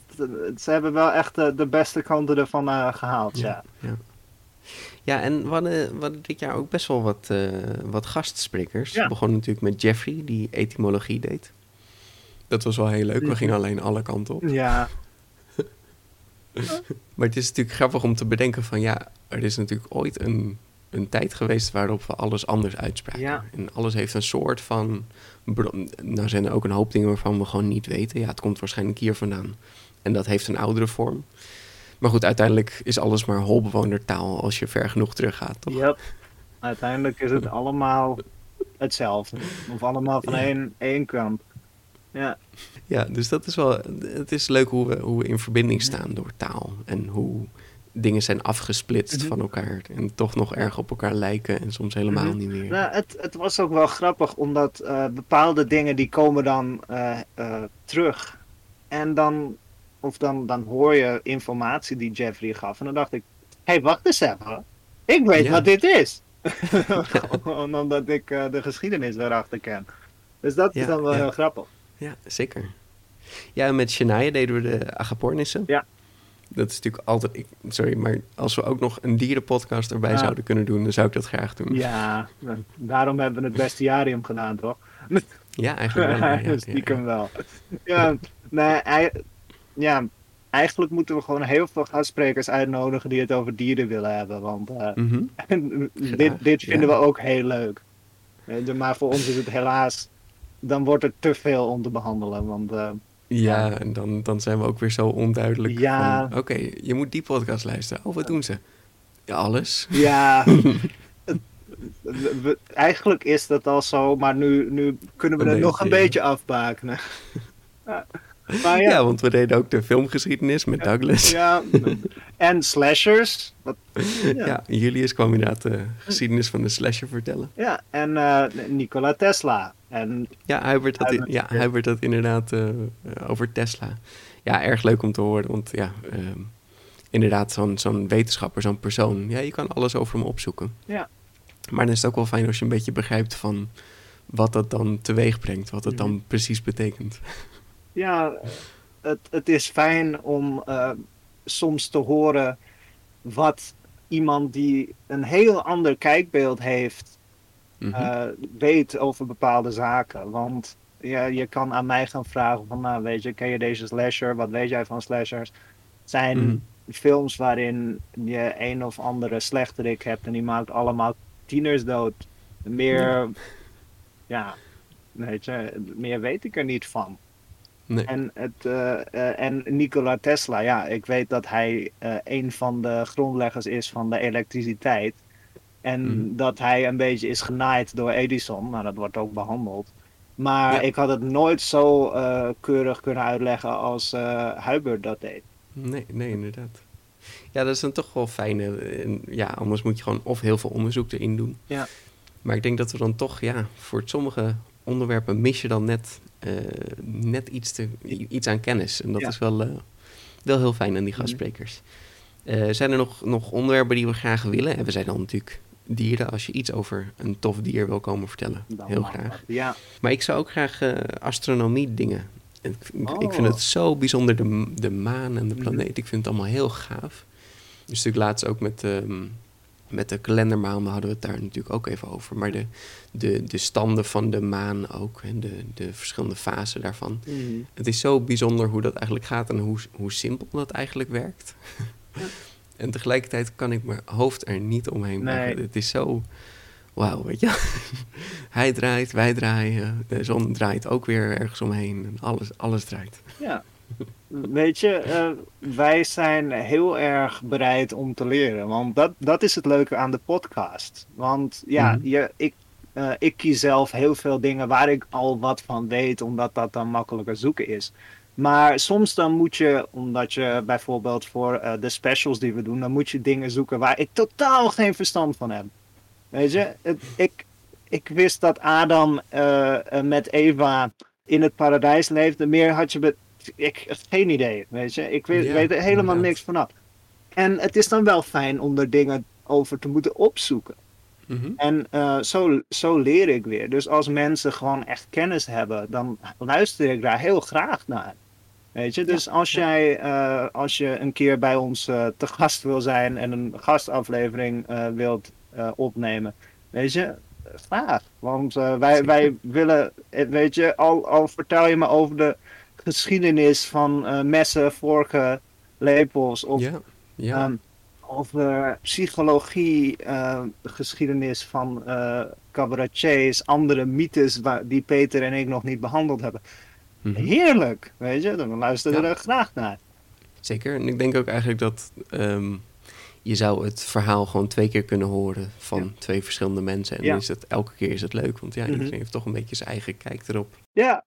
S3: ze hebben wel echt de, de beste kanten ervan eh, gehaald. Ja.
S2: Ja. Ja, en we hadden, we hadden dit jaar ook best wel wat, eh, wat gastsprekers.
S3: Ja.
S2: We begonnen natuurlijk met Jeffrey, die etymologie deed. Dat was wel heel leuk. We gingen alleen alle kanten op.
S3: ja.
S2: Maar het is natuurlijk grappig om te bedenken van... ja, er is natuurlijk ooit een een tijd geweest waarop we alles anders uitspraken.
S3: Ja.
S2: En alles heeft een soort van. Nou zijn er ook een hoop dingen waarvan we gewoon niet weten. Ja, het komt waarschijnlijk hier vandaan. En dat heeft een oudere vorm. Maar goed, uiteindelijk is alles maar holbewonertaal als je ver genoeg teruggaat, toch?
S3: Yep. Uiteindelijk is het allemaal hetzelfde. Of allemaal van
S2: Ja.
S3: één, één kant. Ja,
S2: Ja, dus dat is wel. Het is leuk hoe we, hoe we in verbinding staan door taal. En hoe dingen zijn afgesplitst
S3: Mhm.
S2: van elkaar. En toch nog erg op elkaar lijken en soms helemaal
S3: Mhm.
S2: niet meer.
S3: nou, het, het was ook wel grappig, omdat eh, bepaalde dingen die komen dan eh, eh, terug. En dan, of dan, dan hoor je informatie die Jeffrey gaf. En dan dacht ik, hé, hey, wacht eens even. Ik weet
S2: Ja.
S3: wat dit is. Omdat ik de geschiedenis daarachter ken. Dus dat is dan wel
S2: ja.
S3: heel grappig.
S2: Ja, zeker. Ja, met Shania deden we de agapornissen.
S3: Ja.
S2: Dat is natuurlijk altijd... Ik, sorry, maar als we ook nog een dierenpodcast erbij
S3: Ja.
S2: zouden kunnen doen... dan zou ik dat graag doen.
S3: Ja, daarom hebben we het bestiarium gedaan, toch?
S2: Ja, eigenlijk wel. ja.
S3: Stiekem wel. Ja, nee, ja, eigenlijk moeten we gewoon heel veel gastsprekers uitnodigen die het over dieren willen hebben. Want eh,
S2: Mhm.
S3: dit, dit vinden
S2: ja.
S3: we ook heel leuk. Je, Maar voor ons is het helaas, dan wordt er te veel om te behandelen. Want eh,
S2: Ja, en dan, dan zijn we ook weer zo onduidelijk.
S3: Ja.
S2: Oké, je moet die podcast luisteren. Oh, wat doen ze? Ja, alles.
S3: ja, eigenlijk is dat al zo, maar nu, nu kunnen we het nog een
S2: beetje,
S3: beetje afbakenen. Ja. Maar
S2: Ja.
S3: ja,
S2: want we deden ook de filmgeschiedenis met Douglas. Ja,
S3: Ja, en slashers. Wat, ja.
S2: Julius kwam inderdaad de geschiedenis van de slasher vertellen.
S3: ja, en eh, Nikola Tesla. En
S2: Ja, Hubert had,
S3: Hubert,
S2: ja,
S3: ja.
S2: Hubert had inderdaad eh, eh, over Tesla. Ja, erg leuk om te horen, want ja, ehm, inderdaad zo'n zo'n wetenschapper, zo'n persoon, ja, je kan alles over hem opzoeken.
S3: Ja.
S2: Maar dan is het ook wel fijn als je een beetje begrijpt van wat dat dan teweeg brengt, wat het dan
S3: Mhm.
S2: precies betekent.
S3: Ja, het, het is fijn om eh, soms te horen wat iemand die een heel ander kijkbeeld heeft,
S2: Mhm.
S3: eh, weet over bepaalde zaken. Want ja, je kan aan mij gaan vragen van, nou weet je, ken je deze slasher? Wat weet jij van slashers? Het zijn
S2: Mhm.
S3: films waarin je een of andere slechterik hebt en die maakt allemaal tieners dood. Meer, ja, weet je, meer weet ik er niet van.
S2: Nee.
S3: En, het, eh, eh, en Nikola Tesla, ja, ik weet dat hij eh, een van de grondleggers is van de elektriciteit. En
S2: Mhm.
S3: dat hij een beetje is genaaid door Edison. Nou, dat wordt ook behandeld. Maar
S2: Ja.
S3: ik had het nooit zo keurig kunnen uitleggen als Hubert dat deed.
S2: Nee, nee, inderdaad. Ja, dat is dan toch wel fijn. hè. En Ja, anders moet je gewoon of heel veel onderzoek erin doen.
S3: Ja.
S2: Maar ik denk dat we dan toch, ja, voor sommige onderwerpen mis je dan net, net iets, te, iets aan kennis. En dat
S3: Ja.
S2: is wel, eh, wel heel fijn aan die
S3: Mhm.
S2: gastsprekers. Eh, zijn er nog, nog onderwerpen die we graag willen? En we zijn dan natuurlijk dieren, als je iets over een tof dier wil komen vertellen.
S3: Dan
S2: heel graag.
S3: dat. Ja,
S2: Maar ik zou ook graag eh, astronomie dingen. Ik vind
S3: Oh.
S2: het zo bijzonder, de, de maan en de
S3: Mhm.
S2: planeet. Ik vind het allemaal heel gaaf. Dus natuurlijk laatst ook met, ehm, met de kalendermaanden hadden we het daar natuurlijk ook even over. Maar de, de, de standen van de maan ook en de, de verschillende fasen daarvan.
S3: Mhm.
S2: Het is zo bijzonder hoe dat eigenlijk gaat en hoe, hoe simpel dat eigenlijk werkt. en tegelijkertijd kan ik mijn hoofd er niet omheen
S3: Nee.
S2: krijgen. Het is zo... Wauw, weet je. Hij draait, wij draaien. De zon draait ook weer ergens omheen. En alles, alles draait.
S3: ja. Weet je, eh, wij zijn heel erg bereid om te leren. Want dat, dat is het leuke aan de podcast. Want ja,
S2: Mhm.
S3: je, ik, eh, ik kies zelf heel veel dingen waar ik al wat van weet, omdat dat dan makkelijker zoeken is. Maar soms dan moet je, omdat je bijvoorbeeld voor eh, de specials die we doen, dan moet je dingen zoeken waar ik totaal geen verstand van heb. Weet je, het, ik, ik wist dat Adam met Eva in het paradijs leefde. Meer had je. Ik heb geen idee, weet je. Ik weet,
S2: Ja,
S3: weet er helemaal
S2: inderdaad.
S3: niks vanaf. En het is dan wel fijn om er dingen over te moeten opzoeken.
S2: Mhm.
S3: En eh, zo, zo leer ik weer. Dus als mensen gewoon echt kennis hebben, dan luister ik daar heel graag naar. Weet je, dus als jij, eh, als je een keer bij ons eh, te gast wil zijn en een gastaflevering wilt opnemen, weet je, graag. Want wij, wij willen, weet je, al, al vertel je me over de geschiedenis van eh, messen, vorken, lepels of
S2: Ja, ja.
S3: Ehm, over psychologie, eh, geschiedenis van eh cabaretiers, andere mythes waar, die Peter en ik nog niet behandeld hebben.
S2: Mhm.
S3: Heerlijk, weet je, dan luisteren we
S2: Ja.
S3: er graag naar.
S2: Zeker. En ik denk ook eigenlijk dat ehm, je zou het verhaal gewoon twee keer kunnen horen van
S3: Ja.
S2: twee verschillende mensen. En
S3: Ja.
S2: is het elke keer is het leuk, want ja,
S3: Mhm.
S2: iedereen heeft toch een beetje zijn eigen kijk erop.
S3: Ja,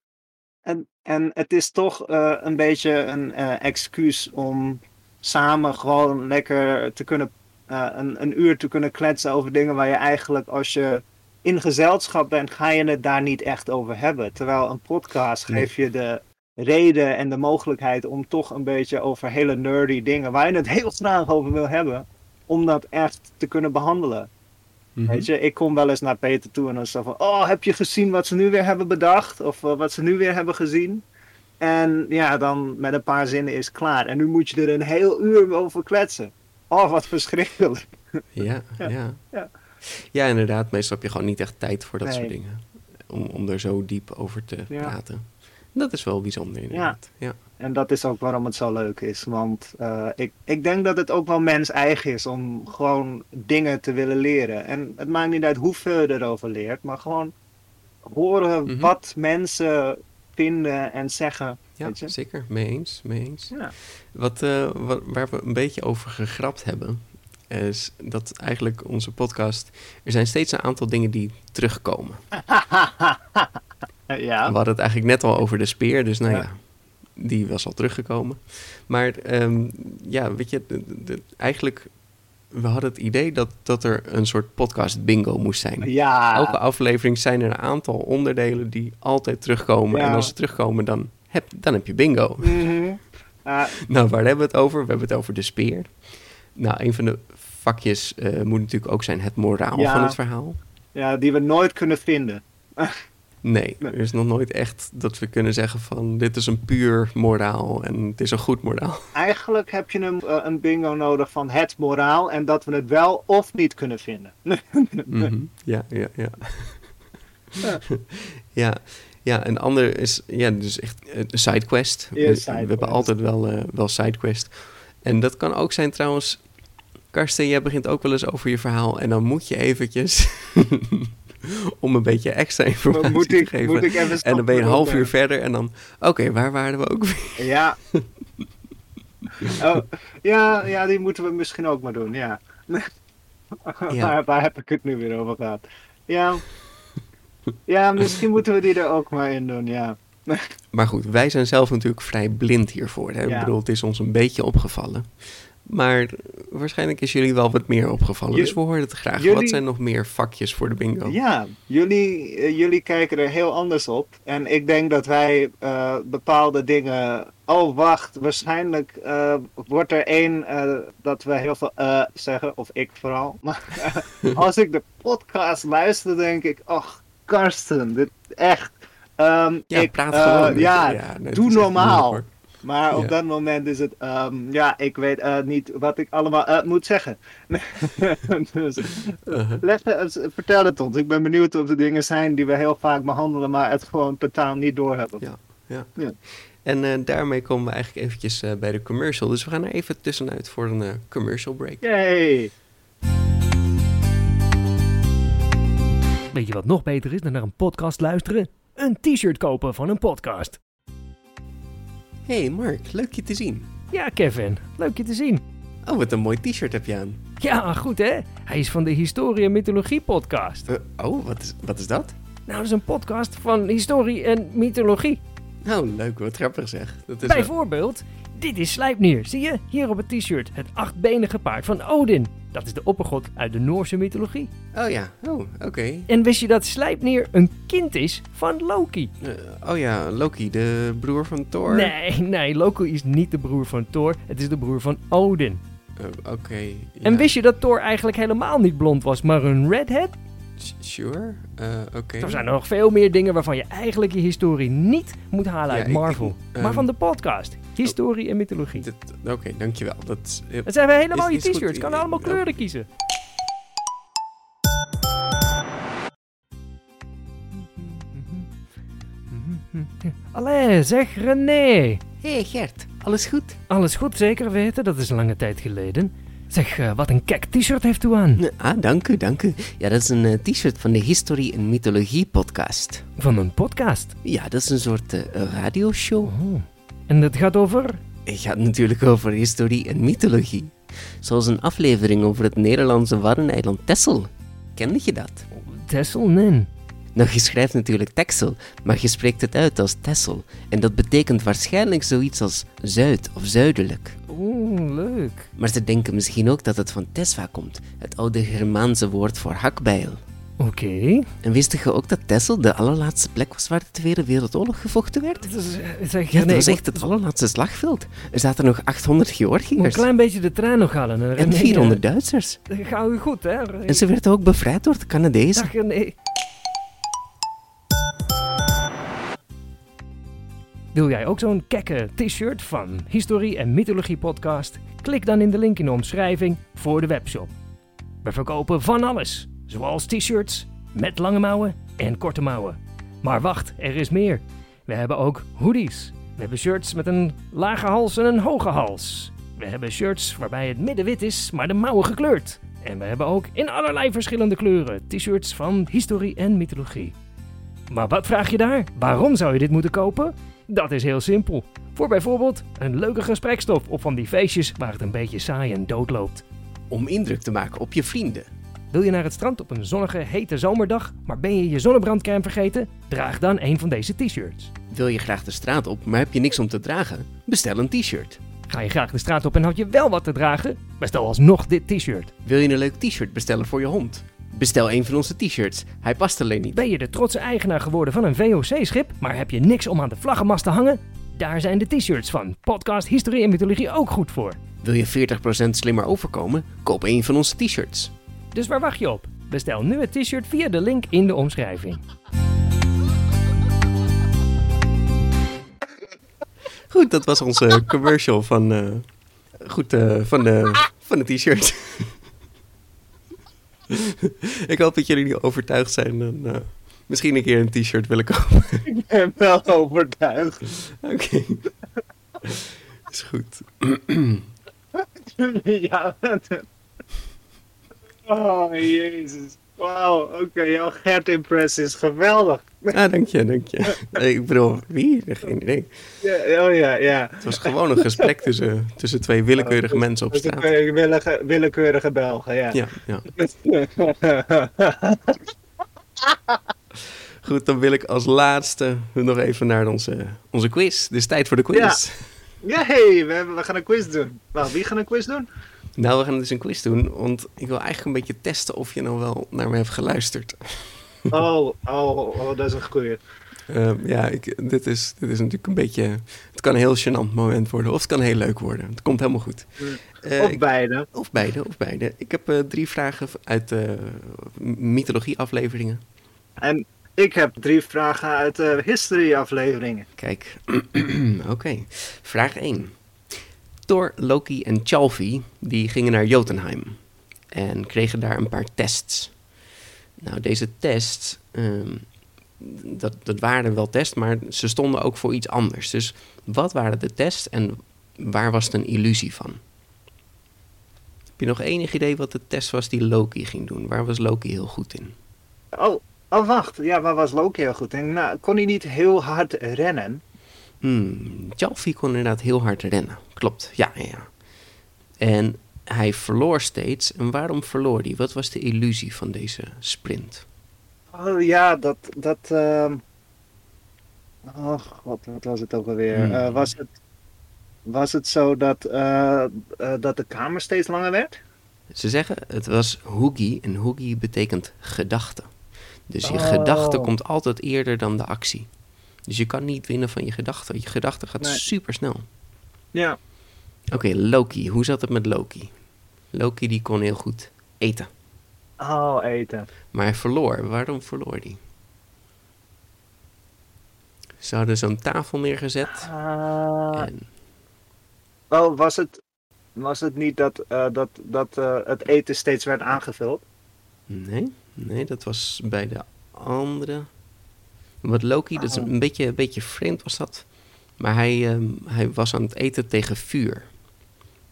S3: en, en het is toch eh, een beetje een eh, excuus om samen gewoon lekker te kunnen, eh, een, een uur te kunnen kletsen over dingen waar je eigenlijk als je in gezelschap bent, ga je het daar niet echt over hebben. Terwijl een podcast
S2: Nee.
S3: geeft je de reden en de mogelijkheid om toch een beetje over hele nerdy dingen, waar je het heel graag over wil hebben, om dat echt te kunnen behandelen.
S2: Mhm.
S3: Weet je, ik kom wel eens naar Peter toe en dan zo van, oh, heb je gezien wat ze nu weer hebben bedacht? Of eh, wat ze nu weer hebben gezien? En ja, dan met een paar zinnen is klaar. En nu moet je er een heel uur over kletsen. Oh, wat verschrikkelijk.
S2: Ja,
S3: Ja.
S2: ja.
S3: Ja.
S2: Ja. inderdaad. Meestal heb je gewoon niet echt tijd voor dat
S3: Nee.
S2: soort dingen. Om, om er zo diep over te
S3: Ja.
S2: praten. Dat is wel bijzonder inderdaad. Ja.
S3: En dat is ook waarom het zo leuk is. Want eh, ik, ik denk dat het ook wel mens eigen is om gewoon dingen te willen leren. En het maakt niet uit hoeveel je erover leert, maar gewoon horen
S2: Mhm.
S3: wat mensen vinden en zeggen.
S2: Ja,
S3: weet je?
S2: zeker. Mee eens. Mee eens.
S3: Ja.
S2: Wat, eh, wat, waar we een beetje over gegrapt hebben, is dat eigenlijk onze podcast... Er zijn steeds een aantal dingen die terugkomen.
S3: ja.
S2: We hadden het eigenlijk net al over de speer, dus nou ja,
S3: Ja.
S2: Die was al teruggekomen. Maar ehm, ja, weet je, de- eigenlijk, we hadden het idee dat, dat er een soort podcast bingo moest zijn.
S3: Ja.
S2: Elke aflevering zijn er een aantal onderdelen die altijd terugkomen.
S3: Ja.
S2: En als ze terugkomen, dan heb, dan heb je bingo.
S3: Mhm.
S2: Nou, waar hebben we het over? We hebben het over de speer. Nou, een van de vakjes eh, moet natuurlijk ook zijn het moraal
S3: Ja.
S2: van het verhaal.
S3: ja, die we nooit kunnen vinden.
S2: Nee,
S3: Nee.
S2: er is nog nooit echt dat we kunnen zeggen van dit is een puur moraal en het is een goed moraal.
S3: Eigenlijk heb je een, eh, een bingo nodig van het moraal en dat we het wel of niet kunnen vinden.
S2: Mhm. Ja, ja, ja.
S3: Ja.
S2: ja. Ja, een ander is ja, dus echt een sidequest.
S3: Ja,
S2: we, we hebben altijd wel, eh, wel sidequest. En dat kan ook zijn trouwens... Karsten, jij begint ook wel eens over je verhaal... en dan moet je eventjes... om een beetje extra informatie
S3: moet,
S2: te
S3: ik,
S2: geven.
S3: moet ik even
S2: en dan ben je een half uur verder en dan... Oké, waar waren we ook weer?
S3: Ja. oh, ja. Ja, die moeten we misschien ook maar doen, ja.
S2: Ja.
S3: Waar, waar heb ik het nu weer over gehad? Ja. Ja, misschien moeten we die er ook maar in doen, ja.
S2: Maar goed, wij zijn zelf natuurlijk vrij blind hiervoor. Hè? Ik bedoel, het is ons een beetje opgevallen. Maar waarschijnlijk is jullie wel wat meer opgevallen. Dus we horen het graag. Wat zijn nog meer vakjes voor de bingo?
S3: Ja, jullie, eh, jullie kijken er heel anders op. En ik denk dat wij eh, bepaalde dingen. Oh, wacht, waarschijnlijk eh, wordt er één dat we heel veel eh zeggen, of ik vooral. Maar als ik de podcast luister, denk ik: ach, Karsten, dit echt. Ehm,
S2: Ja,
S3: ik,
S2: praat gewoon.
S3: ja,
S2: nee, het
S3: doe normaal. Maar op
S2: Ja.
S3: dat moment is het, ehm, ja, ik weet eh, niet wat ik allemaal eh, moet zeggen. dus.
S2: Uh-huh.
S3: leg, eh, vertel het ons. Ik ben benieuwd of er dingen zijn die we heel vaak behandelen, maar het gewoon totaal niet doorhebben.
S2: Ja.
S3: Ja.
S2: En eh, daarmee komen we eigenlijk eventjes eh, bij de commercial. Dus we gaan er even tussenuit voor een eh, commercial break.
S3: Yay!
S4: Weet je wat nog beter is dan naar een podcast luisteren? Een t-shirt kopen van een podcast.
S2: Hey Mark, leuk je te zien.
S4: Ja, Kevin, leuk je te zien.
S2: Oh, wat een mooi t-shirt heb je aan.
S4: Ja, goed hè? Hij is van de Historie en Mythologie podcast.
S2: Eh, oh, wat is, wat is dat?
S4: Nou, dat is een podcast van historie en mythologie.
S2: Nou, leuk, wat grappig zeg. Dat is wel-
S4: Bijvoorbeeld, dit is Slijpnir. Zie je? Hier op het t-shirt. Het achtbenige paard van Odin. Dat is de oppergod uit de Noorse mythologie.
S2: Oh ja, oh, oké.
S4: En wist je dat Slijpnir een kind is van Loki?
S2: Eh, oh ja, Loki, de broer van Thor.
S4: Nee, nee, Loki is niet de broer van Thor. Het is de broer van Odin.
S2: Eh, oké.
S4: En
S2: ja.
S4: wist je dat Thor eigenlijk helemaal niet blond was, maar een redhead?
S2: Sure, eh, oké.
S4: Er zijn nog veel meer dingen waarvan je eigenlijk je historie niet moet halen
S2: Ja,
S4: uit Marvel.
S2: ik-
S4: maar
S2: ehm,
S4: van de podcast. Historie en mythologie.
S2: Oké, dankjewel. Dat is, eh,
S4: Dat zijn we helemaal
S2: is-
S4: je
S2: is goed.
S4: t-shirts. Kan allemaal kleuren kiezen. Allee, zeg René.
S2: hey Gert, alles goed?
S4: Alles goed zeker weten? Dat is een lange tijd geleden. Zeg, eh, wat een kek t-shirt heeft u aan.
S2: Ah, dank u, dank u. Ja, dat is een eh, t-shirt van de History en Mythologie podcast.
S4: Van een podcast.
S2: Ja, dat is een soort eh, radioshow.
S4: Oh. En het gaat over...
S2: Het gaat natuurlijk over historie en mythologie. Zoals een aflevering over het Nederlandse warreneiland Texel. Kende je dat?
S4: Tessel, nee.
S2: Nou, je schrijft natuurlijk Texel, maar je spreekt het uit als Texel. En dat betekent waarschijnlijk zoiets als zuid of zuidelijk.
S4: Oeh, leuk.
S2: Maar ze denken misschien ook dat het van Tesva komt, het oude Germaanse woord voor hakbijl.
S4: Oké.
S2: En wist je ook dat Texel de allerlaatste plek was waar de Tweede Wereldoorlog gevochten werd?
S4: Dat is- eh, Zeg,
S2: Ja, dat
S4: nee,
S2: was echt het allerlaatste slagveld. Er zaten nog 800
S4: moet een
S2: Georgiërs
S4: klein beetje de trein nog halen.
S2: en
S4: René,
S2: 400 Duitsers.
S4: Ga u goed, hè?
S2: En ze werden ook bevrijd door de Canadezen.
S4: Dag. Wil jij ook zo'n kekke t-shirt van Historie en Mythologie podcast? Klik dan in de link in de omschrijving voor de webshop. We verkopen van alles, zoals t-shirts met lange mouwen en korte mouwen. Maar wacht, er is meer. We hebben ook hoodies. We hebben shirts met een lage hals en een hoge hals. We hebben shirts waarbij het midden wit is, maar de mouwen gekleurd. En we hebben ook in allerlei verschillende kleuren t-shirts van historie en mythologie. Maar wat vraag je daar? Waarom zou je dit moeten kopen? Dat is heel simpel. Voor bijvoorbeeld een leuke gesprekstof op van die feestjes waar het een beetje saai en dood loopt.
S2: Om indruk te maken op je vrienden.
S4: Wil je naar het strand op een zonnige, hete zomerdag, maar ben je je zonnebrandcrème vergeten? Draag dan een van deze t-shirts.
S2: Wil je graag de straat op, maar heb je niks om te dragen? Bestel een t-shirt.
S4: Ga je graag de straat op en had je wel wat te dragen? Bestel alsnog dit t-shirt.
S2: Wil je een leuk t-shirt bestellen voor je hond? Bestel een van onze t-shirts. Hij past alleen niet.
S4: Ben je de trotse eigenaar geworden van een VOC-schip, maar heb je niks om aan de vlaggenmast te hangen? Daar zijn de t-shirts van Podcast Historie en Mythologie ook goed voor.
S2: Wil je 40% slimmer overkomen? Koop een van onze t-shirts.
S4: Dus waar wacht je op? Bestel nu het t-shirt via de link in de omschrijving.
S2: Goed, dat was onze commercial van, eh, goed, eh, van, de, van de t-shirt. Ik hoop dat jullie nu overtuigd zijn en eh, misschien een keer een t-shirt willen kopen.
S3: Ik ben wel overtuigd.
S2: Oké. Is goed.
S3: ja. Oh, jezus. Wauw, oké, jouw Gert-impressie is geweldig.
S2: Ah, dank je, dank je. Nee, Ik bedoel, wie? Geen idee.
S3: Ja, oh ja, ja.
S2: Het was gewoon een gesprek tussen, tussen twee willekeurige mensen op straat.
S3: willekeurige, willekeurige Belgen, ja.
S2: Ja, ja. Goed, dan wil ik als laatste nog even naar onze, onze quiz. Het is tijd voor de quiz.
S3: Ja, hey, we, hebben, we gaan een quiz doen. Wacht, wie gaat een quiz doen?
S2: Nou, we gaan dus een quiz doen, want ik wil eigenlijk een beetje testen of je nou wel naar me hebt geluisterd.
S3: Oh, oh, oh, dat is een goeie.
S2: Ehm, ja, ik, dit, is, dit is natuurlijk een beetje... Het kan een heel gênant moment worden, of het kan heel leuk worden. Het komt helemaal goed. Eh,
S3: Of
S2: ik-
S3: beide.
S2: of beide, of beide. Ik heb eh, drie vragen uit de mythologie-afleveringen.
S3: En ik heb drie vragen uit history-afleveringen.
S2: Kijk, oké. Vraag 1. Thor, Loki en Chalfi die gingen naar Jotunheim en kregen daar een paar tests. Nou, deze tests, ehm, dat, dat waren wel tests, maar ze stonden ook voor iets anders. Dus wat waren de tests en waar was het een illusie van? Heb je nog enig idee wat de test was die Loki ging doen? Waar was Loki heel goed in?
S3: Oh, oh, wacht. Ja, waar was Loki heel goed in? Nou, kon hij niet heel hard rennen?
S2: Hmm, Chalfi kon inderdaad heel hard rennen. Klopt, ja, ja, ja. En hij verloor steeds. En waarom verloor hij? Wat was de illusie van deze sprint?
S3: Oh ja, dat. dat ehm, Oh god, wat was het ook alweer?
S2: Hmm.
S3: Eh, was, het, was het zo dat, eh, eh, dat de kamer steeds langer werd?
S2: Ze zeggen het was Hoogie en Hoogie betekent gedachte. Dus je
S3: Oh.
S2: gedachte komt altijd eerder dan de actie. Dus je kan niet winnen van je gedachte. Je gedachte gaat
S3: Nee.
S2: super snel.
S3: Ja.
S2: Oké, Loki. Hoe zat het met Loki? Loki die kon heel goed eten.
S3: Oh, eten.
S2: Maar hij verloor. Waarom verloor hij? Ze hadden zo'n tafel neergezet. En,
S3: oh, was het, was het niet dat, eh, dat, dat eh, het eten steeds werd aangevuld?
S2: nee, nee, dat was bij de andere. Wat Loki, dat is
S3: Oh.
S2: een beetje, een beetje vreemd was dat. Maar hij, ehm, hij was aan het eten tegen vuur.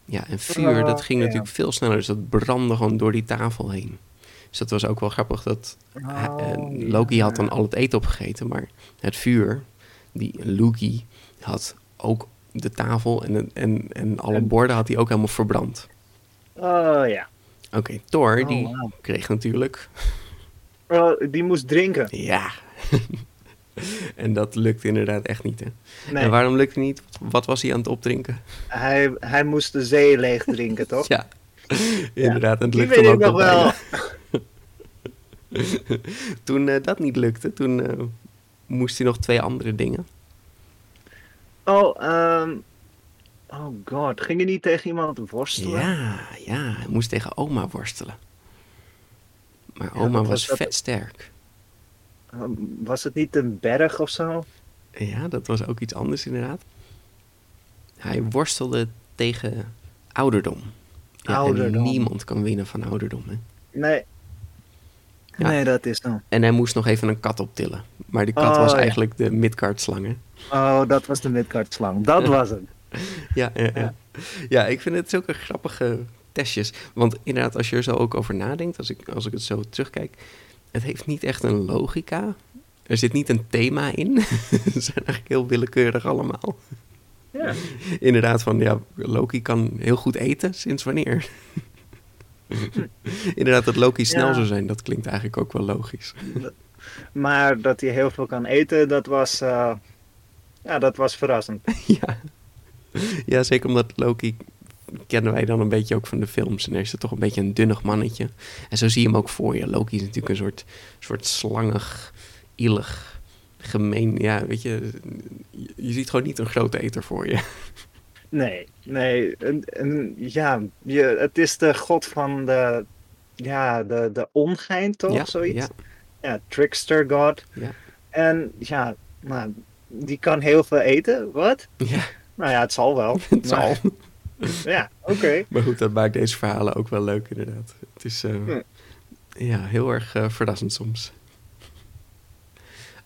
S2: Ja, en vuur,
S3: Oh,
S2: dat ging
S3: ja.
S2: natuurlijk veel sneller. Dus dat brandde gewoon door die tafel heen. Dus dat was ook wel grappig dat hij- eh,
S3: Oh,
S2: Loki had dan al het eten opgegeten, maar het vuur, die Loki had ook de tafel en, en, en alle
S3: En-
S2: borden had hij ook helemaal verbrand.
S3: Oh ja.
S2: Oké, Thor,
S3: Oh,
S2: die kreeg natuurlijk,
S3: Oh, die moest drinken.
S2: ja. en dat lukte inderdaad echt niet, hè.
S3: Nee,
S2: En waarom lukte het niet? Wat was hij aan het opdrinken?
S3: hij, hij moest de zee leeg drinken, toch?
S2: Ja, inderdaad. En het
S3: Die
S2: lukte
S3: weet
S2: hem
S3: ik
S2: ook
S3: nog
S2: nog
S3: wel.
S2: Toen eh, dat niet lukte, toen eh, moest hij nog twee andere dingen.
S3: Oh, ehm oh god. Ging je niet tegen iemand worstelen?
S2: Ja, ja, hij moest tegen oma worstelen. Maar
S3: Ja,
S2: oma was
S3: dat?
S2: vet sterk.
S3: Ehm, Was het niet een berg of zo?
S2: Ja, dat was ook iets anders inderdaad. Hij worstelde tegen ouderdom. Ja,
S3: Ouderdom.
S2: Niemand kan winnen van ouderdom. Hè?
S3: Nee.
S2: Ja.
S3: Nee, dat is dan.
S2: En hij moest nog even een kat optillen. Maar die kat
S3: Oh,
S2: was
S3: ja.
S2: eigenlijk de midcard slang. hè?
S3: Oh, dat was de midcard slang. Dat was het.
S2: Ja, ja, ja. ja, ik vind het zulke grappige testjes. Want inderdaad, als je er zo ook over nadenkt, als ik, als ik het zo terugkijk, het heeft niet echt een logica. Er zit niet een thema in. Ze zijn eigenlijk heel willekeurig allemaal.
S3: Ja.
S2: Inderdaad, van ja, Loki kan heel goed eten. Sinds wanneer? Inderdaad, dat Loki snel
S3: Ja.
S2: zou zijn, dat klinkt eigenlijk ook wel logisch.
S3: Maar dat hij heel veel kan eten, dat was, eh, ja, dat was verrassend.
S2: ja. ja, zeker omdat Loki kennen wij dan een beetje ook van de films. En er is er toch een beetje een dunnig mannetje. En zo zie je hem ook voor je. Loki is natuurlijk een soort, soort slangig, ielig, gemeen. Ja, weet je, je- ziet gewoon niet een grote eter voor je.
S3: Nee, nee. En, en, ja, je, het is de god van de, ja, de, de ongein, toch?
S2: ja,
S3: Zoiets?
S2: Ja,
S3: Ja, trickster god.
S2: ja,
S3: En ja, nou, die kan heel veel eten. Wat?
S2: ja,
S3: Nou ja, het zal wel.
S2: het zal.
S3: Ja, oké.
S2: Maar goed, dat maakt deze verhalen ook wel leuk inderdaad. Het is eh,
S3: Ja.
S2: ja, heel erg eh, verrassend soms.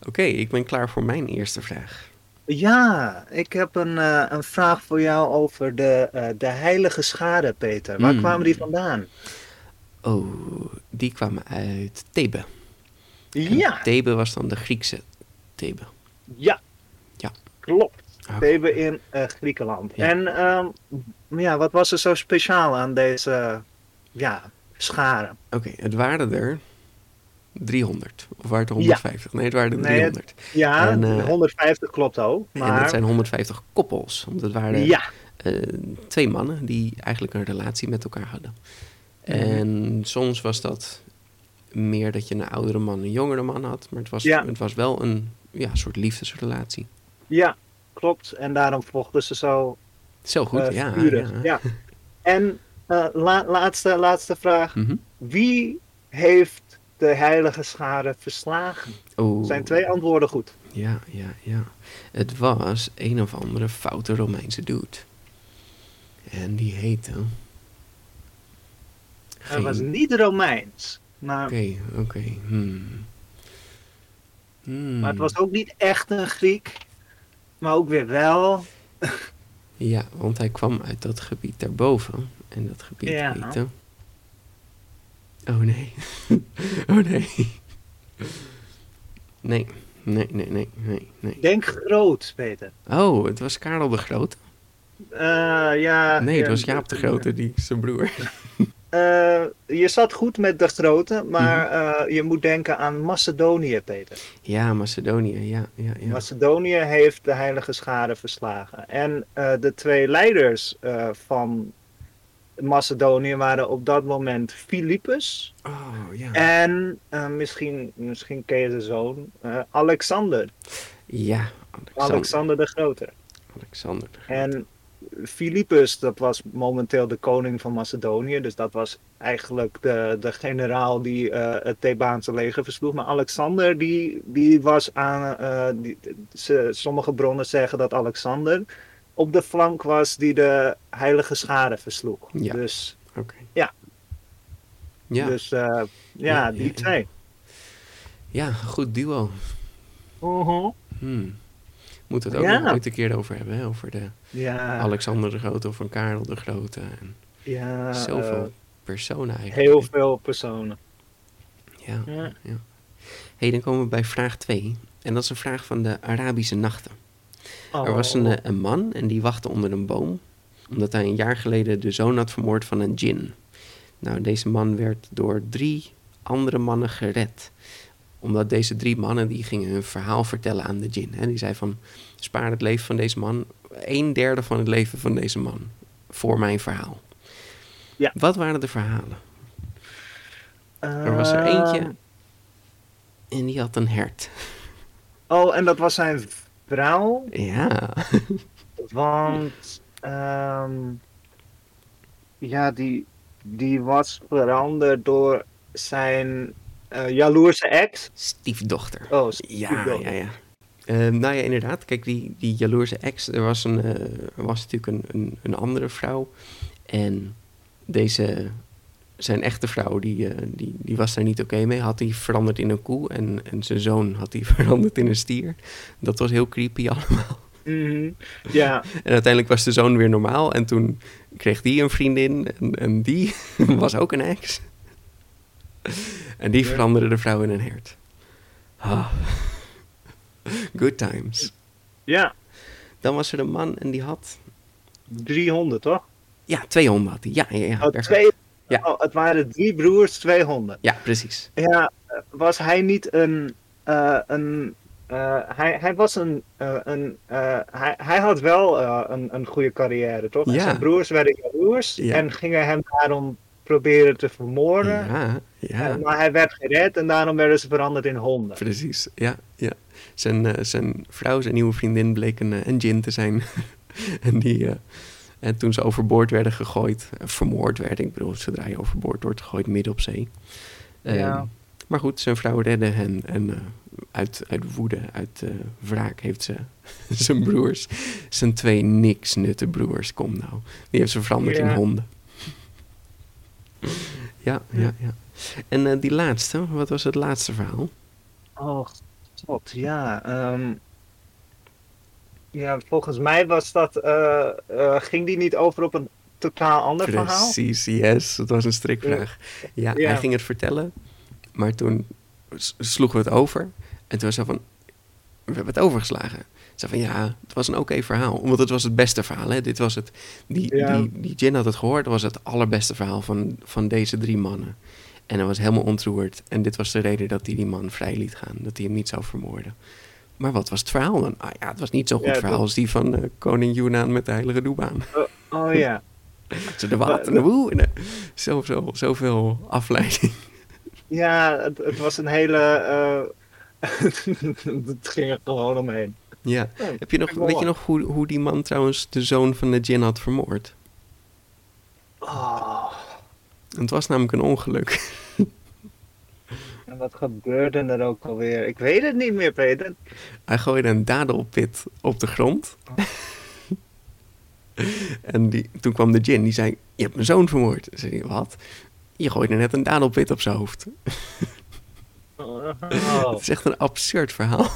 S2: Oké, ik ben klaar voor mijn eerste vraag.
S3: Ja, ik heb een, eh, een vraag voor jou over de, de heilige schade, Peter. Waar
S2: Hmm.
S3: kwamen die vandaan?
S2: Oh, die kwamen uit Thebe. En
S3: Ja,
S2: Thebe was dan de Griekse Thebe.
S3: ja.
S2: Ja.
S3: Klopt.
S2: Oké.
S3: Thebe in Griekenland.
S2: Ja.
S3: En ehm, ja, wat was er zo speciaal aan deze ja, schade?
S2: Oké, het waren er 300. Of waren het er
S3: Ja.
S2: 150? Nee, het waren er
S3: Nee,
S2: 300.
S3: Ja,
S2: En, eh,
S3: 150 klopt ook.
S2: En
S3: Maar
S2: dat zijn 150 koppels. Want het waren
S3: ja,
S2: eh, twee mannen die eigenlijk een relatie met elkaar hadden.
S3: Mhm.
S2: En soms was dat meer dat je een oudere man en een jongere man had. Maar het was,
S3: Ja.
S2: het was wel een ja, soort liefdesrelatie.
S3: ja, klopt. En daarom vochten ze zo
S2: Zo goed,
S3: eh,
S2: ja.
S3: vurig.
S2: ja.
S3: Ja. En eh, la- laatste, laatste vraag.
S2: Mhm.
S3: Wie heeft de heilige schade verslagen?
S2: Oeh.
S3: Zijn twee antwoorden goed.
S2: Ja, ja, ja. Het was een of andere foute Romeinse dude. En die heette...
S3: Hij was
S2: Geen-
S3: niet Romeins. Maar,
S2: Oké, oké. hmm. Hmm.
S3: maar het was ook niet echt een Griek. Maar ook weer wel.
S2: Ja, want hij kwam uit dat gebied daarboven. En dat gebied
S3: Ja.
S2: heette... Oh nee. oh nee. Nee, nee, nee, nee, nee, nee.
S3: Denk groot, Peter.
S2: Oh, het was Karel de Grote?
S3: Eh, ja,
S2: Nee, het was Jaap de Grote, die zijn broer.
S3: Eh, je zat goed met de grote, maar
S2: Mhm.
S3: eh, je moet denken aan Macedonië, Peter.
S2: Ja, Macedonië, ja, ja, ja.
S3: Macedonië heeft de heilige schade verslagen. En eh, de twee leiders van Macedonië waren op dat moment Philippus
S2: Oh, ja.
S3: en misschien, misschien ken je zijn zoon, Alexander.
S2: Ja, Alexander.
S3: Alexander de Grote.
S2: Alexander de Grote.
S3: En Philippus, dat was momenteel de koning van Macedonië. Dus dat was eigenlijk de, de generaal die eh, het Thebaanse leger versloeg. Maar Alexander, die, die was aan. eh, die, ze, sommige bronnen zeggen dat Alexander op de flank was die de heilige schade versloeg.
S2: Ja.
S3: Dus,
S2: Oké.
S3: Ja.
S2: Ja,
S3: dus eh, ja,
S2: Ja,
S3: die
S2: ja,
S3: twee.
S2: ja, goed duo.
S3: Mhm.
S2: Hmm. Moeten we het ook
S3: Ja.
S2: nog ooit een keer over hebben, hè? over de
S3: Ja,
S2: Alexander de Grote of van Karel de Grote. En
S3: ja
S2: zoveel
S3: eh,
S2: personen eigenlijk.
S3: heel veel personen.
S2: Ja.
S3: Ja.
S2: hey, dan komen we bij vraag 2. En dat is een vraag van de Arabische nachten.
S3: Oh.
S2: Er was een, eh, een man en die wachtte onder een boom. Omdat hij een jaar geleden de zoon had vermoord van een djinn. Nou, deze man werd door drie andere mannen gered. Omdat deze drie mannen die gingen hun verhaal vertellen aan de djinn. Hè. Die zei van, spaar het leven van deze man. Een derde van het leven van deze man. Voor mijn verhaal.
S3: Ja.
S2: Wat waren de verhalen? Er was er eentje
S3: Ehm,
S2: en die had een hert.
S3: Oh, en dat was zijn vrouw,
S2: Ja.
S3: want ehm, ja, die, die was veranderd door zijn jaloerse ex.
S2: Stiefdochter.
S3: Oh,
S2: Ja,
S3: stiefdochter.
S2: ja, ja. Ehm, nou ja, inderdaad. Kijk, die, die jaloerse ex, er was, een, eh, was natuurlijk een, een, een andere vrouw. En deze, zijn echte vrouw, die, eh, die, die was daar niet oké mee. Had hij veranderd in een koe en, en zijn zoon had hij veranderd in een stier. Dat was heel creepy allemaal.
S3: Mhm. Ja,
S2: En uiteindelijk was de zoon weer normaal. En toen kreeg die een vriendin. En, en die was ook een ex. En die veranderde de vrouw in een hert. Ah. Good times.
S3: ja,
S2: Dan was er een man en die had...
S3: 300 toch?
S2: Ja, twee honden had hij. Ja, ja, ja.
S3: Oh, twee,
S2: Ja.
S3: oh, het waren drie broers, 200.
S2: Ja, precies.
S3: Ja, was hij niet een. eh, een eh, hij, hij was een. eh, een hij, hij had wel een, een goede carrière, toch? En
S2: Ja.
S3: zijn broers werden jaloers
S2: Ja.
S3: en gingen hem daarom proberen te vermoorden.
S2: Ja, ja.
S3: Eh, maar hij werd gered en daarom werden ze veranderd in honden.
S2: Precies, ja, ja. Zijn, eh, zijn vrouw, zijn nieuwe vriendin, bleek een, eh, een djinn te zijn. en die, eh, en toen ze overboord werden gegooid, vermoord werden, ik bedoel, zodra je overboord wordt gegooid midden op zee. Ehm,
S3: Ja.
S2: Maar goed, zijn vrouw redde hen en eh, uit, uit woede, uit wraak heeft ze zijn broers, zijn twee niks nutte broers, kom nou, die heeft ze veranderd in honden. Ja, ja, ja. En eh, die laatste, wat was het laatste verhaal?
S3: Oh, god, ja. ehm, ja, volgens mij was dat. eh, eh, ging die niet over op een totaal ander verhaal?
S2: Precies, yes. Het was een strikvraag. Ja,
S3: Ja.
S2: hij ging het vertellen, maar toen sloegen we het over. En toen was hij van, we hebben het overgeslagen. Ze van, ja, het was een oké verhaal. Want het was het beste verhaal, hè. Dit was het, die,
S3: Ja.
S2: die, die Jin had het gehoord, dat was het allerbeste verhaal van, van deze drie mannen. En hij was helemaal ontroerd. En dit was de reden dat hij die man vrij liet gaan. Dat hij hem niet zou vermoorden. Maar wat was het verhaal dan? Ah ja, het was niet zo'n goed
S3: Ja,
S2: verhaal
S3: dat-
S2: als die van eh, koning Yunaan met de heilige doebaan.
S3: Oh ja.
S2: Zo de wat en de woe. En zo, zo, zoveel afleiding.
S3: Ja, het, het was een hele. eh, het ging er gewoon omheen.
S2: Ja. Heb je nog, weet je nog hoe, hoe die man trouwens de zoon van de djinn had vermoord?
S3: Oh,
S2: Het was namelijk een ongeluk.
S3: en wat gebeurde er ook alweer? Ik weet het niet meer, Peter.
S2: Hij gooide een dadelpit op de grond. en die, toen kwam de djinn, die zei, je hebt mijn zoon vermoord. Toen zei wat? Je gooide net een dadelpit op zijn hoofd.
S3: Oh.
S2: Het is echt een absurd verhaal.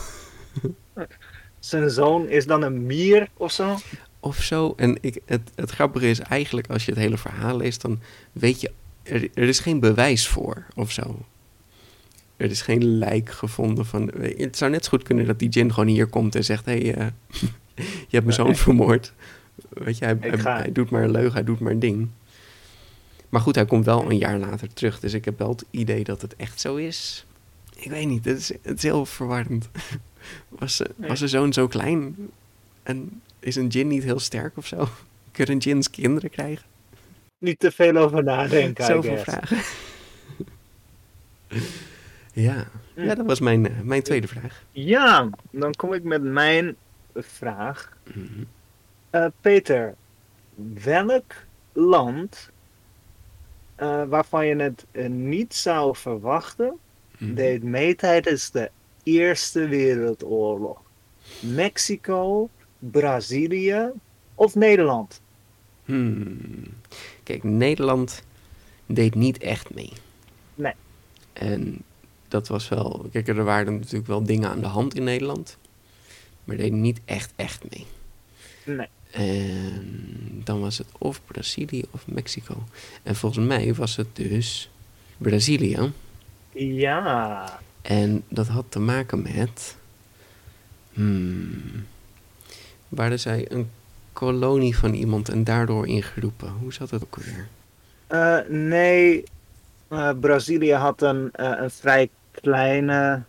S3: Zijn zoon is dan een mier of zo?
S2: of zo. En ik, het, het grappige is eigenlijk, als je het hele verhaal leest, dan weet je, er, er is geen bewijs voor of zo. Er is geen lijk gevonden van. Het zou net zo goed kunnen dat die Jin gewoon hier komt en zegt: Hé, hey, eh, je hebt mijn zoon vermoord. Weet je, hij doet maar een leugen, hij doet maar een ding. Maar goed, hij komt wel een jaar later terug. Dus ik heb wel het idee dat het echt zo is. Ik weet niet, het is, het is heel verwarrend. Was, ze-
S3: Nee.
S2: was zijn zoon zo klein? En is een Jin niet heel sterk of zo? Kunnen Jins kinderen krijgen?
S3: Niet te veel over nadenken.
S2: Zoveel vragen. ja.
S3: Hm.
S2: ja, dat was mijn, eh, mijn tweede vraag.
S3: Ja, dan kom ik met mijn vraag.
S2: Mhm.
S3: Eh, Peter, welk land eh, waarvan je het eh, niet zou verwachten,
S2: Mhm.
S3: deed mee tijdens de Eerste Wereldoorlog? Mexico, Brazilië of Nederland?
S2: Hmm. Kijk, Nederland deed niet echt mee.
S3: Nee.
S2: En dat was wel... Kijk, er waren natuurlijk wel dingen aan de hand in Nederland. maar deden niet echt, echt mee.
S3: Nee.
S2: En dan was het of Brazilië of Mexico. En volgens mij was het dus Brazilië.
S3: Ja.
S2: En dat had te maken met. Hmm, waren zij een kolonie van iemand en daardoor ingeroepen? Hoe zat het ook weer?
S3: Eh, nee, eh, Brazilië had een, eh, een vrij kleine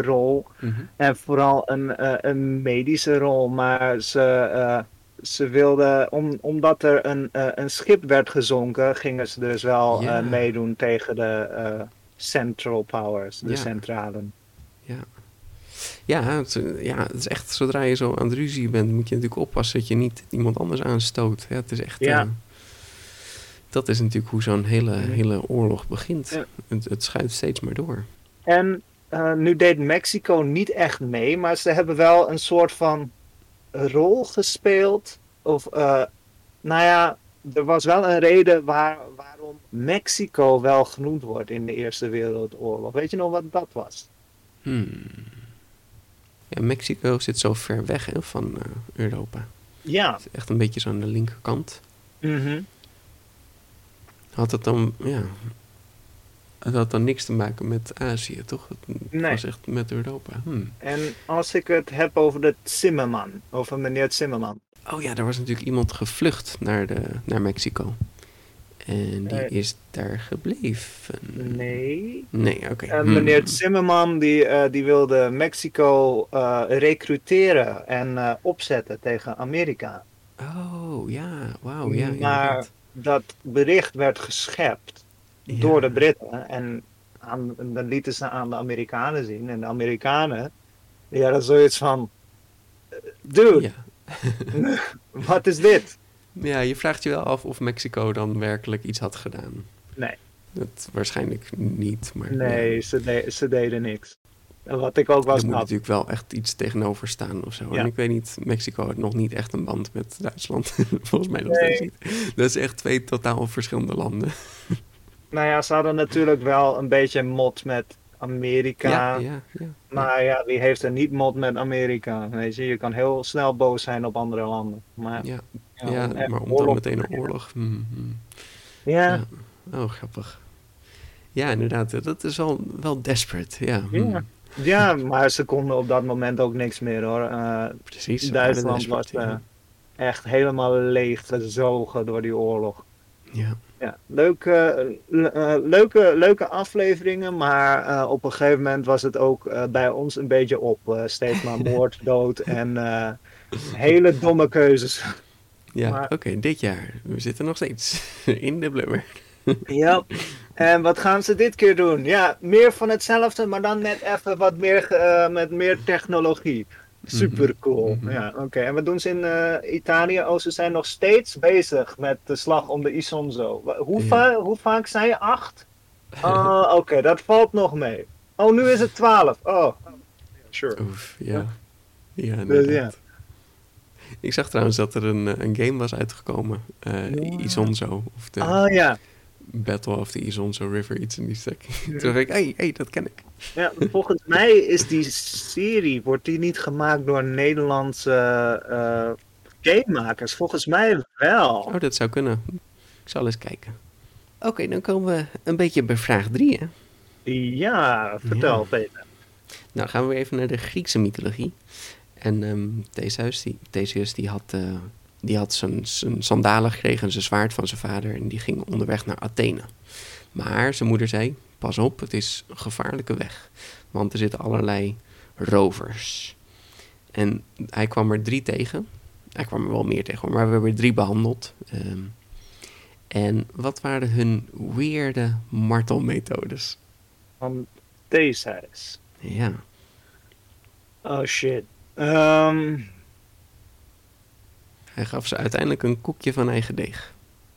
S3: rol.
S2: Mhm.
S3: En vooral een, een medische rol. Maar ze, ze wilden, om, omdat er een, een schip werd gezonken, gingen ze dus wel
S2: Ja.
S3: meedoen tegen de Central Powers, de
S2: Ja.
S3: centralen.
S2: Ja het, ja, het is echt, zodra je zo aan het ruzie bent, moet je natuurlijk oppassen dat je niet iemand anders aanstoot. Ja, het is echt.
S3: Ja.
S2: eh, dat is natuurlijk hoe zo'n hele, hele oorlog begint.
S3: Ja.
S2: Het, het schuift steeds maar door.
S3: En eh, nu deed Mexico niet echt mee, maar ze hebben wel een soort van rol gespeeld. Of, eh, nou ja, er was wel een reden waar, waarom Mexico wel genoemd wordt in de Eerste Wereldoorlog. Weet je nog wat dat was?
S2: Hmm. Ja, Mexico zit zo ver weg hè, van eh, Europa.
S3: Ja.
S2: Het is echt een beetje zo aan de linkerkant.
S3: Mhm.
S2: Had het dan, ja. Het had dan niks te maken met Azië, toch? Het
S3: Nee.
S2: was echt met Europa. Hmm.
S3: En als ik het heb over de Zimmerman, over meneer Zimmerman.
S2: Oh ja, er was natuurlijk iemand gevlucht naar, de, naar Mexico. En die
S3: Eh.
S2: is daar gebleven.
S3: Nee.
S2: Nee, oké.
S3: En
S2: Hmm.
S3: meneer Zimmerman die, eh, die wilde Mexico eh recruteren en eh, opzetten tegen Amerika.
S2: Oh, ja. Wauw, ja.
S3: maar
S2: inderdaad.
S3: dat bericht werd geschept
S2: Ja.
S3: door de Britten. En aan, dan lieten ze aan de Amerikanen zien. En de Amerikanen, die hadden zoiets van... eh, Dude,
S2: Ja.
S3: wat is dit?
S2: ja, je vraagt je wel af of Mexico dan werkelijk iets had gedaan.
S3: Nee.
S2: Dat waarschijnlijk niet, maar...
S3: Nee,
S2: ja.
S3: ze, de- ze deden niks. En wat ik ook
S2: Er
S3: was
S2: moet
S3: snap.
S2: natuurlijk wel echt iets tegenover staan of zo.
S3: Ja.
S2: En ik weet niet, Mexico had nog niet echt een band met Duitsland. Volgens mij nog
S3: Nee.
S2: steeds niet. Dat is echt twee totaal verschillende landen.
S3: Nou ja, ze hadden natuurlijk wel een beetje mot met Amerika.
S2: Ja, ja, ja.
S3: Maar ja, wie heeft er niet mot met Amerika? Weet je, je kan heel snel boos zijn op andere landen. Maar,
S2: Ja,
S3: ja, om
S2: maar om dan meteen een oorlog. Hmm, hmm.
S3: Ja.
S2: Oh, grappig. Ja, inderdaad. Dat is wel, wel desperate. Ja, hmm.
S3: Ja. ja, maar ze konden op dat moment ook niks meer hoor. Eh,
S2: precies.
S3: Duitsland was eh, echt helemaal leeg gezogen door die oorlog.
S2: Ja.
S3: Ja, leuke, le- eh, leuke, leuke afleveringen, maar eh, op een gegeven moment was het ook eh, bij ons een beetje op. Eh, steeds maar moord, dood en eh, hele domme keuzes.
S2: Ja, oké, dit jaar. We zitten nog steeds in de blubber.
S3: Ja, en wat gaan ze dit keer doen? Ja, meer van hetzelfde, maar dan net even wat meer, eh, met meer technologie. Super cool.
S2: Mhm.
S3: Ja, oké. En wat doen ze in eh, Italië? Oh, ze zijn nog steeds bezig met de slag om de Isonzo. Hoe,
S2: Ja.
S3: hoe vaak zei je? Acht? Oh, oké, dat valt nog mee. Oh, nu is het twaalf. Oh, sure.
S2: Oef, ja. Ja,
S3: Dus
S2: inderdaad. Ik zag trouwens dat er een, een game was uitgekomen. eh
S3: Ja.
S2: Isonzo. Of de
S3: Ah ja.
S2: Battle of the Isonzo River, iets in die stek. Toen dacht ik, hé, hey, hey, dat ken ik.
S3: ja. Volgens mij is die serie, wordt die niet gemaakt door Nederlandse eh gamemakers? Volgens mij wel.
S2: Oh, dat zou kunnen. Ik zal eens kijken. Oké, dan komen we een beetje bij vraag 3, hè.
S3: Ja, vertel
S2: Ja.
S3: Peter.
S2: Nou, gaan we even naar de Griekse mythologie. En ehm Theseus, die, Theseus die had, eh, die had zijn, zijn sandalen gekregen en zijn zwaard van zijn vader. En die ging onderweg naar Athene. Maar zijn moeder zei, pas op, het is een gevaarlijke weg. Want er zitten allerlei rovers. En hij kwam er drie tegen. Hij kwam er wel meer tegen, maar we hebben er drie behandeld. Ehm, en wat waren hun weerde martelmethodes?
S3: Van Theseus.
S2: Ja,
S3: Oh shit. Ehm,
S2: hij gaf ze uiteindelijk een koekje van eigen deeg.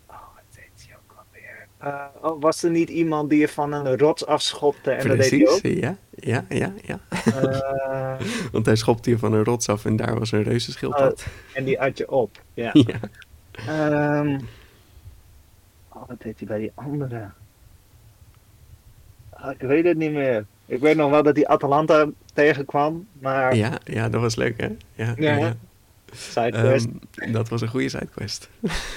S3: oh, wat deed hij ook alweer? Oh, was er niet iemand die je van een rots afschopte en dat deed hij ook?
S2: ja, ja, ja, ja.
S3: Eh,
S2: Want hij schopte je van een rots af en daar was een reuzenschildpad.
S3: en die at je op. Ja.
S2: Ja.
S3: Ehm, oh, wat deed hij bij die andere? Ah, ik weet het niet meer. Ik weet nog wel dat hij Atalanta tegenkwam, maar
S2: Ja, ja, dat was leuk, hè? Ja,
S3: Ja,
S2: ja.
S3: Sidequest.
S2: Ehm, dat was een goede sidequest.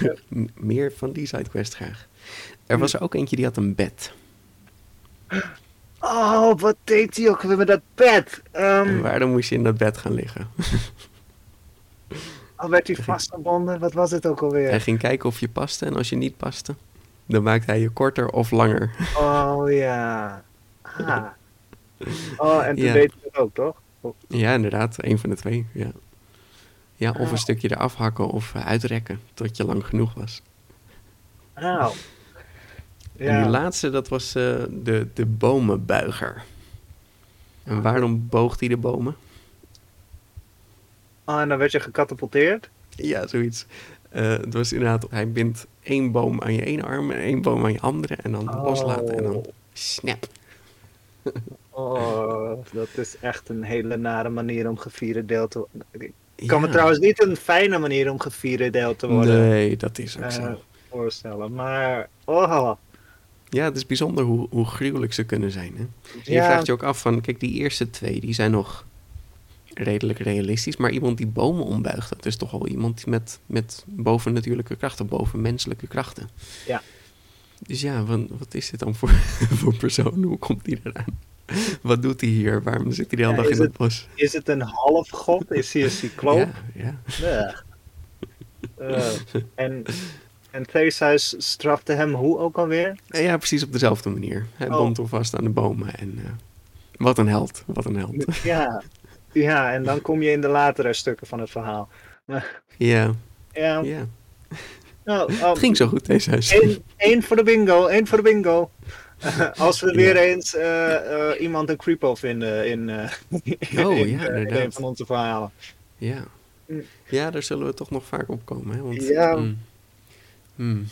S2: Meer van die sidequest graag. Er was er ook eentje die had een bed.
S3: oh, wat deed hij ook weer met dat bed? Ehm,
S2: En waarom moest je in dat bed gaan liggen?
S3: oh, werd hij vastgebonden? Wat was het ook alweer?
S2: Hij ging kijken of je paste en als je niet paste, dan maakte hij je korter of langer.
S3: Oh ja. Ah. Oh, en toen
S2: Ja.
S3: deed hij het ook, toch?
S2: Ja, inderdaad, een van de twee. Ja, ja of
S3: Ah.
S2: een stukje eraf hakken of eh, uitrekken tot je lang genoeg was.
S3: Nou.
S2: En die
S3: Ja.
S2: laatste, dat was eh, de, de bomenbuiger. En waarom boog hij de bomen?
S3: Oh, en dan werd je gecatapulteerd.
S2: Ja, zoiets. Eh, het was inderdaad, hij bindt één boom aan je ene arm en één boom aan je andere. En dan
S3: Oh.
S2: loslaten en dan snap.
S3: Oh, dat is echt een hele nare manier om gevierd deel te. Ik kan me trouwens niet een fijne manier om gevierd deel te worden
S2: Nee, dat is ook
S3: eh,
S2: zo.
S3: voorstellen. Maar, oh,
S2: Ja, het is bijzonder hoe, hoe gruwelijk ze kunnen zijn. Hè? Je vraagt je ook af van, kijk, die eerste twee, die zijn nog redelijk realistisch. Maar iemand die bomen ombuigt, dat is toch wel iemand die met, met bovennatuurlijke krachten, bovenmenselijke krachten.
S3: Ja.
S2: Dus ja, wat, wat is dit dan voor, voor persoon? Hoe komt hij eraan? Wat doet hij hier? Waarom zit hij de hele dag in het bos?
S3: is het een half god? Is hij een cycloop?
S2: Ja, ja.
S3: Eh, en, en Theseus strafte hem hoe ook alweer?
S2: Ja, precies op dezelfde manier. Hij
S3: Oh.
S2: bond hem vast aan de bomen. En eh, wat een held, wat een held.
S3: Ja. ja, en dan kom je in de latere stukken van het verhaal.
S2: Ja,
S3: ja,
S2: ja.
S3: nou, oh,
S2: Het ging zo goed deze huis.
S3: Eén, voor de bingo, één voor de bingo. Als we weer eens eh, eh, iemand een creepo vinden in, eh,
S2: Oh,
S3: in,
S2: ja,
S3: in een van onze verhalen.
S2: Ja.
S3: Mm.
S2: ja, daar zullen we toch nog vaak op komen. Hè? Want,
S3: Ja.
S2: mm, mm,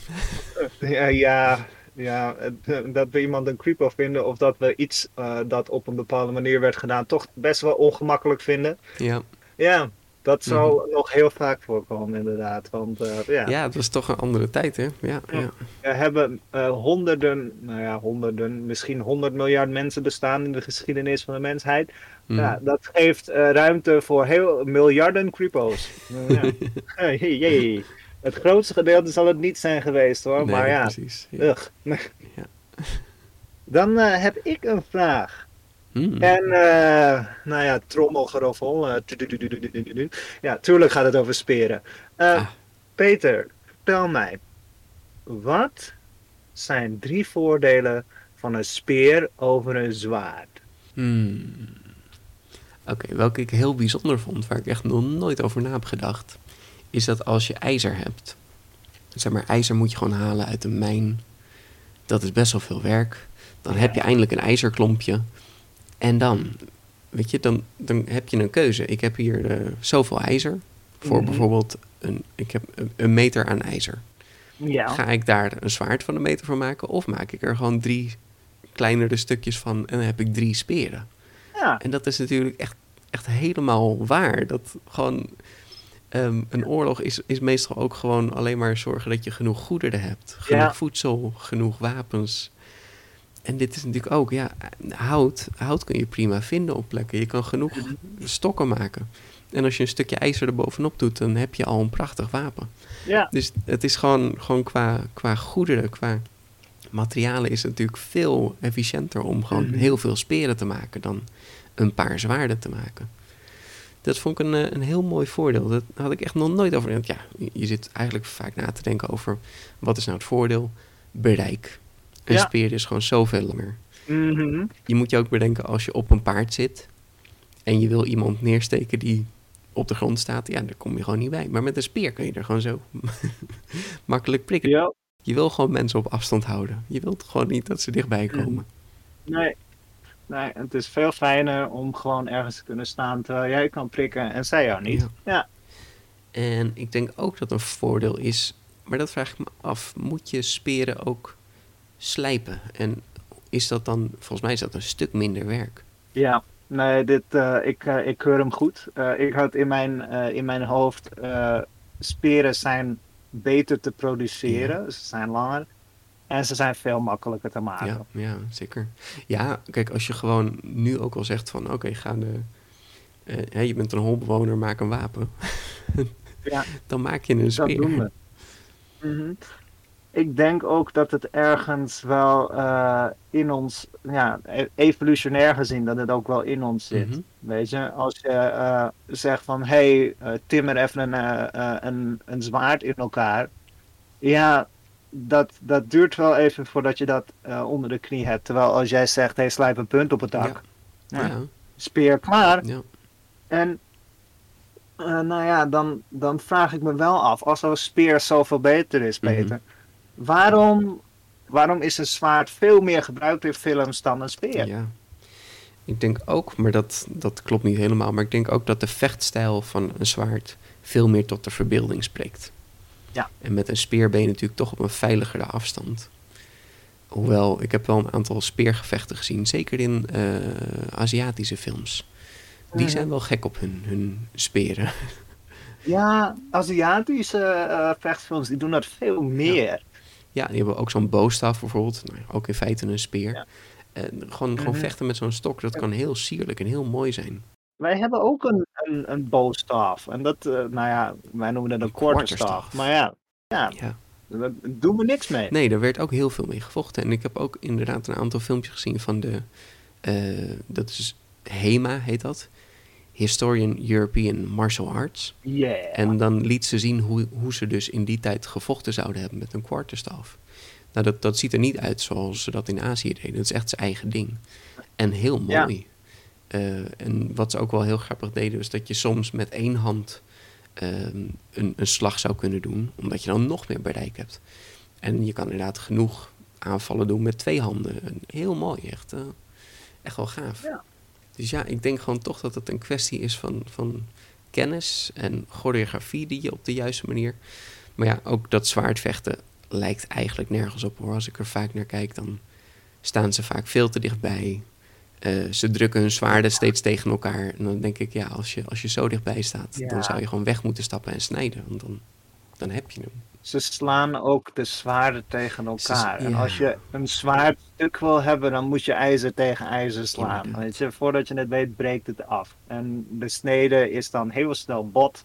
S3: Ja, ja, ja, dat we iemand een creepo vinden of dat we iets dat op een bepaalde manier werd gedaan toch best wel ongemakkelijk vinden.
S2: ja.
S3: Ja, dat zal nog heel vaak voorkomen inderdaad. Want eh, ja,
S2: ja, het was toch een andere tijd, hè? Ja,
S3: Ja.
S2: ja.
S3: er hebben eh, honderden, nou ja, honderden, misschien honderd miljard mensen bestaan in de geschiedenis van de mensheid.
S2: Mm.
S3: Ja, dat geeft eh, ruimte voor heel miljarden creepo's. ja. Het grootste gedeelte zal het niet zijn geweest hoor,
S2: Nee,
S3: maar ja.
S2: precies. Ja.
S3: Dan heb ik een vraag.
S2: Mm.
S3: En, eh, nou ja, trommelgeroffel. eh, tududududududu. ja, tuurlijk gaat het over speren. Eh,
S2: Ah.
S3: Peter, vertel mij. Wat zijn drie voordelen van een speer over een zwaard?
S2: Hmm. Oké, welke ik heel bijzonder vond, waar ik echt nog nooit over na heb gedacht, is dat als je ijzer hebt, zeg maar, ijzer moet je gewoon halen uit een mijn, dat is best wel veel werk. Dan heb je eindelijk een ijzerklompje en dan, weet je, dan, dan heb je een keuze. Ik heb hier eh, zoveel ijzer voor
S3: Mhm.
S2: bijvoorbeeld een, ik heb een, meter aan ijzer.
S3: Ja.
S2: Ga ik daar een zwaard van een meter van maken of maak ik er gewoon drie kleinere stukjes van en dan heb ik drie speren?
S3: ja.
S2: En dat is natuurlijk echt, echt helemaal waar. Dat gewoon ehm, een oorlog is, is meestal ook gewoon alleen maar zorgen dat je genoeg goederen hebt. Genoeg
S3: Ja.
S2: voedsel, genoeg wapens. En dit is natuurlijk ook, ja, hout, hout kun je prima vinden op plekken. Je kan genoeg stokken maken. En als je een stukje ijzer er bovenop doet, dan heb je al een prachtig wapen.
S3: Ja.
S2: Dus het is gewoon, gewoon qua, qua goederen, qua materialen is het natuurlijk veel efficiënter om gewoon
S3: Mhm.
S2: heel veel speren te maken dan een paar zwaarden te maken. Dat vond ik een, eh, een heel mooi voordeel. Dat had ik echt nog nooit over. Ja, je zit eigenlijk vaak na te denken over wat is nou het voordeel? Bereik. Een
S3: Ja.
S2: speer is gewoon zoveel langer.
S3: Mhm.
S2: Je moet je ook bedenken als je op een paard zit en je wil iemand neersteken die op de grond staat, ja, daar kom je gewoon niet bij. Maar met een speer kun je er gewoon zo makkelijk prikken.
S3: Ja.
S2: Je wil gewoon mensen op afstand houden. Je wilt gewoon niet dat ze dichtbij komen.
S3: Nee. Nee, het is veel fijner om gewoon ergens te kunnen staan terwijl jij kan prikken en zij jou niet.
S2: Ja.
S3: Ja.
S2: En ik denk ook dat een voordeel is, maar dat vraag ik me af, moet je speren ook slijpen? En is dat dan, volgens mij is dat een stuk minder werk.
S3: Ja, nee, dit, eh, ik, eh, ik keur hem goed. Eh, ik had in mijn, in mijn hoofd, speren zijn beter te produceren, ze zijn langer. En ze zijn veel makkelijker te maken.
S2: Ja, ja, zeker. Ja, kijk, als je gewoon nu ook al zegt van... oké, ga de... eh, hè, je bent een holbewoner, maak een wapen.
S3: Ja.
S2: Dan maak je een
S3: Dat
S2: speer.
S3: doen we. Mhm. Ik denk ook dat het ergens wel eh, in ons, ja, e- evolutionair gezien, dat het ook wel in ons zit. Weet je, als je eh, zegt van hé, hey, eh, timmer even een, een, een zwaard in elkaar. Ja, dat, dat duurt wel even voordat je dat onder de knie hebt. Terwijl als jij zegt, hé, hey, slijp een punt op het dak.
S2: Ja.
S3: Ja,
S2: Ja,
S3: Speer klaar.
S2: ja.
S3: En nou ja, dan, dan vraag ik me wel af, als een speer zoveel beter is,
S2: Mhm.
S3: Peter, waarom, waarom is een zwaard veel meer gebruikt in films dan een speer?
S2: Ja. Ik denk ook, maar dat, dat klopt niet helemaal, maar ik denk ook dat de vechtstijl van een zwaard veel meer tot de verbeelding spreekt.
S3: Ja.
S2: En met een speer ben je natuurlijk toch op een veiligere afstand. Hoewel, ik heb wel een aantal speergevechten gezien, zeker in eh, Aziatische films. Die zijn wel gek op hun, hun speren.
S3: Ja, Aziatische eh, vechtfilms die doen dat veel meer.
S2: Ja, die hebben ook zo'n boostaf bijvoorbeeld. Nou, ja, ook in feite een speer.
S3: Ja.
S2: En gewoon, gewoon
S3: Mhm.
S2: vechten met zo'n stok, dat kan heel sierlijk en heel mooi zijn.
S3: Wij hebben ook een, een, een bowstaff. En dat, eh, nou ja, wij noemen het een
S2: Een
S3: quarterstaff.
S2: quarterstaff.
S3: Maar ja, ja,
S2: Ja.
S3: daar doen we niks mee.
S2: Nee, daar werd ook heel veel mee gevochten. En ik heb ook inderdaad een aantal filmpjes gezien van de... eh, dat is HEMA, heet dat. Historian European Martial Arts.
S3: Yeah.
S2: En dan liet ze zien hoe, hoe ze dus in die tijd gevochten zouden hebben met een quarterstaff. Nou, dat, dat ziet er niet uit zoals ze dat in Azië deden. Het is echt zijn eigen ding. En heel
S3: Ja.
S2: mooi. Eh, en wat ze ook wel heel grappig deden, is dat je soms met één hand ehm, een, een slag zou kunnen doen, omdat je dan nog meer bereik hebt. En je kan inderdaad genoeg aanvallen doen met twee handen. En heel mooi, echt, eh, echt wel gaaf.
S3: Ja.
S2: Dus ja, ik denk gewoon toch dat het een kwestie is van, van kennis en choreografie die je op de juiste manier. Maar ja, ook dat zwaardvechten lijkt eigenlijk nergens op hoor. Als ik er vaak naar kijk, dan staan ze vaak veel te dichtbij. Eh, ze drukken hun zwaarden steeds tegen elkaar. En dan denk ik, ja, als je, als je zo dichtbij staat,
S3: Ja.
S2: dan zou je gewoon weg moeten stappen en snijden. Want dan, dan heb je hem.
S3: Ze slaan ook de zwaarden tegen elkaar. En als je een zwaard stuk wil hebben, dan moet je ijzer tegen ijzer slaan. Weet je, voordat je het weet, breekt het af. En de snede is dan heel snel bot.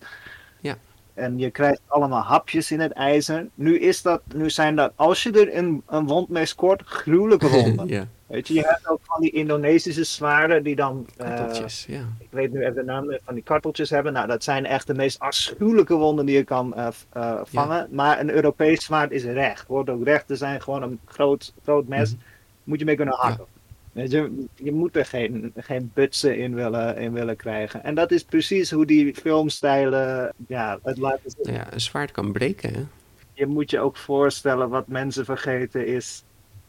S2: Ja.
S3: En je krijgt allemaal hapjes in het ijzer. Nu, is dat, nu zijn dat, als je er een, een wond mee scoort, gruwelijke wonden.
S2: ja,
S3: Weet je, je hebt ook van die Indonesische zwaarden die dan. eh,
S2: karteltjes, ja.
S3: ik weet nu even de naam van die karteltjes hebben. Nou, dat zijn echt de meest afschuwelijke wonden die je kan eh, eh, vangen. Maar een Europees zwaard is recht. Hoort ook recht te zijn, gewoon een groot, groot mes.
S2: Mhm.
S3: Moet je mee kunnen hakken. Weet je, je moet er geen, geen butsen in willen, in willen krijgen. En dat is precies hoe die filmstijlen ja, het laten zien.
S2: Ja, een zwaard kan breken, hè?
S3: Je moet je ook voorstellen wat mensen vergeten is.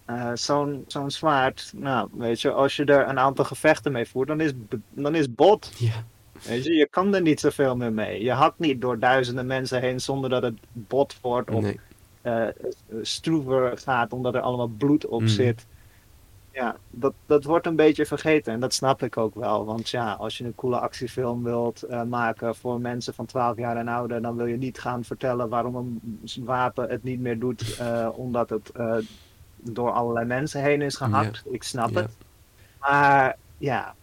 S3: Eh, zo'n zo'n zwaard, nou weet je, als je er een aantal gevechten mee voert, dan is, dan is bot.
S2: Ja,
S3: Weet je, je kan er niet zoveel meer mee. Je hakt niet door duizenden mensen heen zonder dat het bot wordt of
S2: nee.
S3: eh, stroever gaat omdat er allemaal bloed op
S2: Mhm.
S3: zit. Ja, dat, dat wordt een beetje vergeten en dat snap ik ook wel. Want ja, als je een coole actiefilm wilt eh, maken voor mensen van 12 jaar en ouder, dan wil je niet gaan vertellen waarom een wapen het niet meer doet, omdat het door allerlei mensen heen is gehakt. Ik snap
S2: Ja.
S3: het. Maar ja.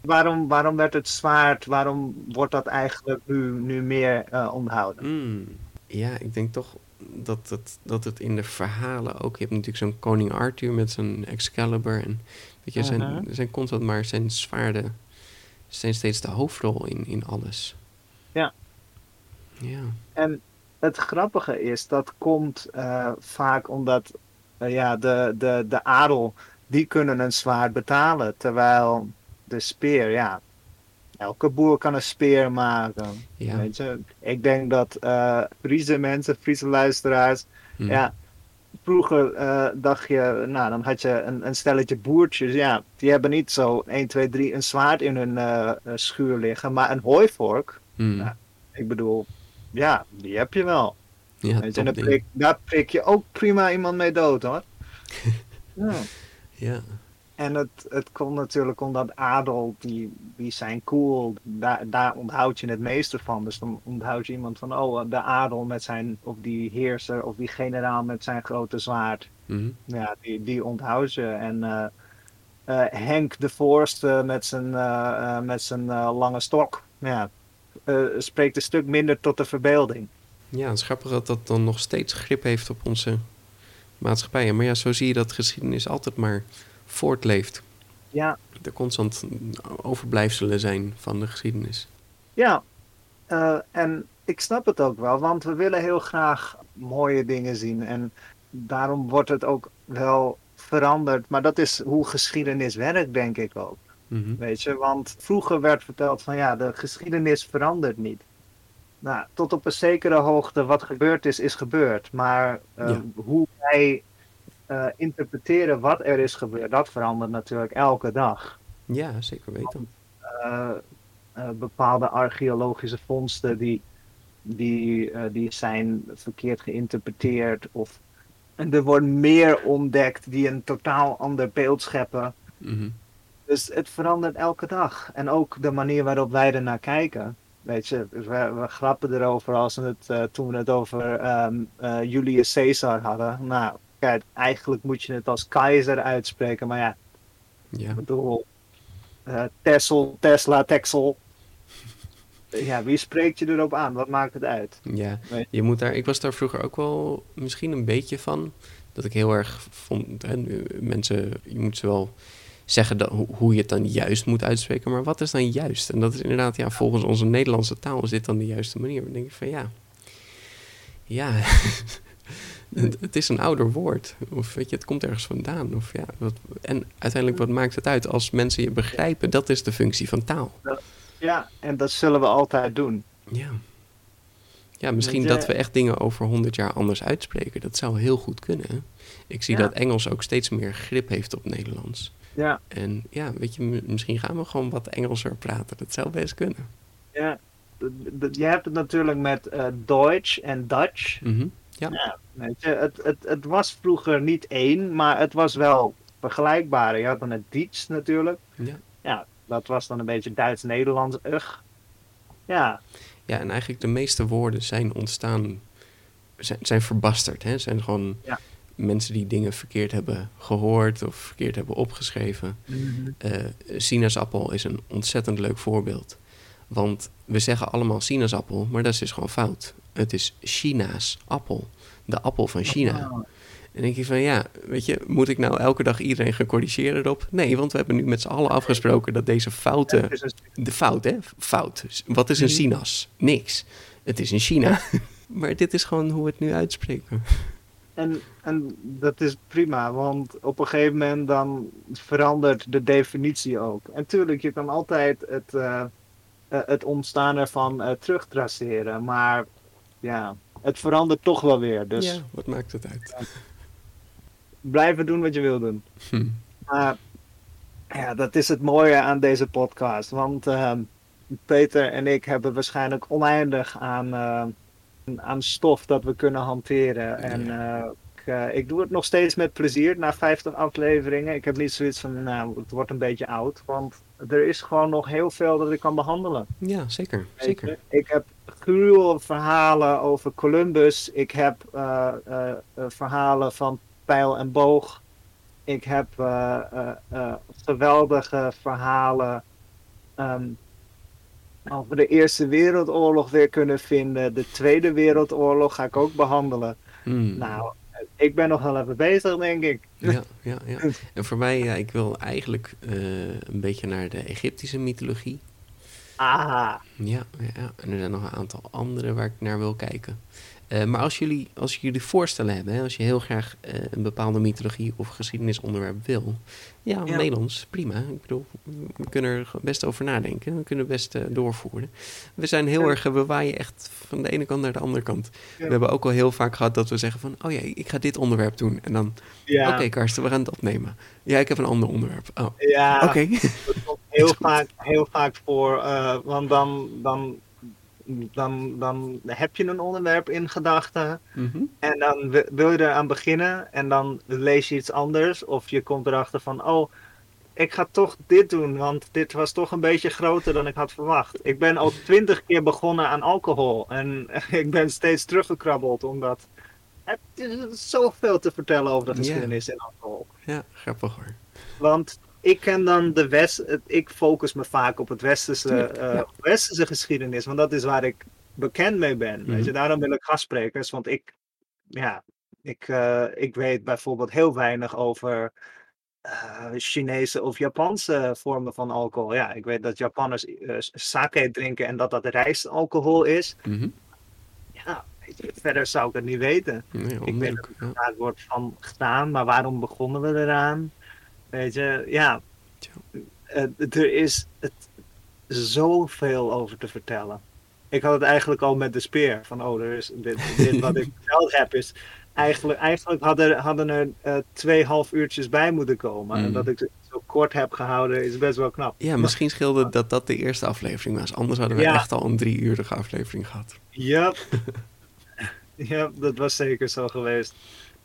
S3: Waarom, waarom werd het zwaard, waarom wordt dat eigenlijk nu, nu meer eh, onthouden?
S2: Mm, ja, ik denk toch dat het, dat het in de verhalen ook... Je hebt natuurlijk zo'n koning Arthur met zijn Excalibur. En weet je, zijn,
S3: Mhm.
S2: zijn constant maar zijn zwaarden zijn steeds de hoofdrol in, in alles.
S3: Ja.
S2: Ja.
S3: En het grappige is, dat komt eh, vaak omdat eh, ja, de, de, de adel, die kunnen een zwaard betalen. Terwijl de speer, ja, elke boer kan een speer maken.
S2: Ja.
S3: Weet je? Ik denk dat eh Friese mensen, Friese luisteraars,
S2: Mm.
S3: ja, vroeger dacht je, nou dan had je een, een stelletje boertjes, ja, die hebben niet zo 1, 2, 3 een zwaard in hun schuur liggen, maar een hooivork,
S2: Mm.
S3: Ja. ik bedoel, ja, die heb je wel.
S2: Ja,
S3: en daar prik, daar prik je ook prima iemand mee dood hoor. ja.
S2: Ja.
S3: en het, het komt natuurlijk omdat adel, die, die zijn cool, daar, daar onthoud je het meeste van. Dus dan onthoud je iemand van, oh, de adel met zijn, of die heerser, of die generaal met zijn grote zwaard.
S2: Mhm.
S3: Ja, die, die onthoud je. En eh, eh, Henk de Voorste met zijn, eh, met zijn lange stok, ja, eh, spreekt een stuk minder tot de verbeelding.
S2: Ja, het is grappig dat dat dan nog steeds grip heeft op onze maatschappijen. Maar ja, zo zie je dat geschiedenis altijd maar voortleeft.
S3: Ja,
S2: Er constant overblijfselen zijn van de geschiedenis.
S3: Ja, eh, en ik snap het ook wel, want we willen heel graag mooie dingen zien. En daarom wordt het ook wel veranderd. Maar dat is hoe geschiedenis werkt, denk ik ook.
S2: Mhm.
S3: Weet je, want vroeger werd verteld van ja, de geschiedenis verandert niet. Nou, tot op een zekere hoogte, wat gebeurd is, is gebeurd. Maar eh,
S2: Ja.
S3: hoe wij eh, interpreteren wat er is gebeurd, dat verandert natuurlijk elke dag.
S2: Ja, zeker weten.
S3: eh, eh, bepaalde archeologische vondsten die, die, die zijn verkeerd geïnterpreteerd. Of en er wordt meer ontdekt die een totaal ander beeld scheppen.
S2: Mhm.
S3: Dus het verandert elke dag. En ook de manier waarop wij er naar kijken. Weet je, we, we grappen erover als we het, eh, toen we het over ehm, eh, Julius Caesar hadden. Nou, kijk, eigenlijk moet je het als keizer uitspreken. Maar ja,
S2: Ja.
S3: ik bedoel, eh Tessel, Tesla, Texel. Ja, wie spreekt je erop aan? Wat maakt het uit?
S2: Ja, je moet daar, ik was daar vroeger ook wel misschien een beetje van. Dat ik heel erg vond, hè, mensen, je moet ze wel zeggen dat, hoe, je het dan juist moet uitspreken. Maar wat is dan juist? En dat is inderdaad, ja, volgens onze Nederlandse taal is dit dan de juiste manier. Dan denk ik van ja, ja, het, is een ouder woord. Of weet je, het komt ergens vandaan. Of ja, wat, en uiteindelijk, wat maakt het uit als mensen je begrijpen? Dat is de functie van taal.
S3: Ja, en dat zullen we altijd doen.
S2: Ja. Ja, misschien
S3: je-
S2: dat we echt dingen over 100 jaar anders uitspreken. Dat zou heel goed kunnen. Ik zie
S3: Ja.
S2: dat Engels ook steeds meer grip heeft op Nederlands.
S3: Ja,
S2: En ja, weet je, misschien gaan we gewoon wat Engelser praten. Dat zou best kunnen.
S3: ja. Je hebt het natuurlijk met eh Deutsch en Dutch.
S2: Mhm.
S3: Weet je, het, het, het was vroeger niet één, maar het was wel vergelijkbaar. Je had dan het Diets natuurlijk.
S2: Ja.
S3: Ja, dat was dan een beetje Duits-Nederlands. Ugh. Ja,
S2: ja, en eigenlijk de meeste woorden zijn ontstaan, zijn, zijn verbasterd. Hè? Zijn gewoon
S3: Ja.
S2: Mensen die dingen verkeerd hebben gehoord of verkeerd hebben opgeschreven. Eh, sinaasappel is een ontzettend leuk voorbeeld. Want we zeggen allemaal sinaasappel, maar dat is dus gewoon fout. Het is China's appel. De appel van China.
S3: Oh.
S2: En denk je van ja, weet je, moet ik nou elke dag iedereen gaan corrigeren erop? Nee, want we hebben nu met z'n allen afgesproken dat deze fouten. De fout, hè? Fout. Wat is een
S3: Mhm.
S2: sinaas? Niks. Het is in China. maar dit is gewoon hoe we het nu uitspreken.
S3: En, en dat is prima, want op een gegeven moment dan verandert de definitie ook. En tuurlijk, je kan altijd het, eh, eh, het ontstaan ervan eh terugtraceren, maar ja, het verandert toch wel weer. Dus
S2: Ja, wat maakt het uit?
S3: blijven doen wat je wil doen.
S2: Hm.
S3: Maar ja, dat is het mooie aan deze podcast, want ehm, Peter en ik hebben waarschijnlijk oneindig aan, aan stof dat we kunnen hanteren. En eh, ik, eh, ik doe het nog steeds met plezier na 50 afleveringen. Ik heb niet zoiets van, nou, het wordt een beetje oud, want er is gewoon nog heel veel dat ik kan behandelen.
S2: Ja, zeker. Zeker.
S3: Ik heb gruwel verhalen over Columbus. Ik heb eh, verhalen van pijl en boog. Ik heb geweldige verhalen ehm, over de Eerste Wereldoorlog weer kunnen vinden. De Tweede Wereldoorlog ga ik ook behandelen.
S2: Hm.
S3: Nou, ik ben nog wel even bezig, denk ik.
S2: Ja, ja, ja. En voor mij, ja, ik wil eigenlijk eh, een beetje naar de Egyptische mythologie.
S3: Aha.
S2: Ja, ja, ja, en er zijn nog een aantal andere waar ik naar wil kijken. Eh, maar als jullie, als jullie voorstellen hebben, hè, als je heel graag eh, een bepaalde mythologie of geschiedenisonderwerp wil, ja,
S3: Ja.
S2: mail ons, prima. Ik bedoel, we kunnen er best over nadenken, we kunnen best eh, doorvoeren. We zijn heel
S3: Ja.
S2: erg, we waaien echt van de ene kant naar de andere kant.
S3: Ja.
S2: We hebben ook al heel vaak gehad dat we zeggen van, oh ja, ik ga dit onderwerp doen. En dan,
S3: Ja,
S2: oké Karsten, we gaan het opnemen. Ja, ik heb een ander onderwerp. Oh,
S3: ja.
S2: oké.
S3: Dat komt heel vaak, heel vaak voor, want dan, dan, dan, dan heb je een onderwerp in gedachten
S2: Mhm.
S3: en dan wi- wil je eraan beginnen en dan lees je iets anders of je komt erachter van, oh, ik ga toch dit doen, want dit was toch een beetje groter dan ik had verwacht. Ik ben al twintig keer begonnen aan alcohol en ik ben steeds teruggekrabbeld omdat het is zoveel te vertellen over de geschiedenis in alcohol.
S2: Ja, grappig hoor.
S3: Want ik ken dan de West, ik focus me vaak op het westerse, uh, westerse geschiedenis, want dat is waar ik bekend mee ben. Weet je, daarom wil ik gastsprekers, want ik, ja, ik, uh, ik weet bijvoorbeeld heel weinig over uh, Chinese of Japanse vormen van alcohol. Ja, ik weet dat Japanners sake drinken en dat dat rijstalcohol is.
S2: Mm -hmm.
S3: Ja, verder zou ik het niet weten.
S2: Nee,
S3: ik weet dat ja. wordt van gedaan, maar waarom begonnen we eraan? Weet je, ja. Er is het, zoveel over te vertellen. Ik had het eigenlijk al met de speer. Van, oh, er is dit, dit wat ik verteld heb is eigenlijk, eigenlijk hadden, hadden er uh, twee half uurtjes bij moeten komen. Mm. En dat ik het zo kort heb gehouden is best wel knap.
S2: Ja, misschien scheelde dat dat de eerste aflevering was. Anders hadden we ja. echt al een drie uurige aflevering gehad.
S3: Ja, ja dat was zeker zo geweest.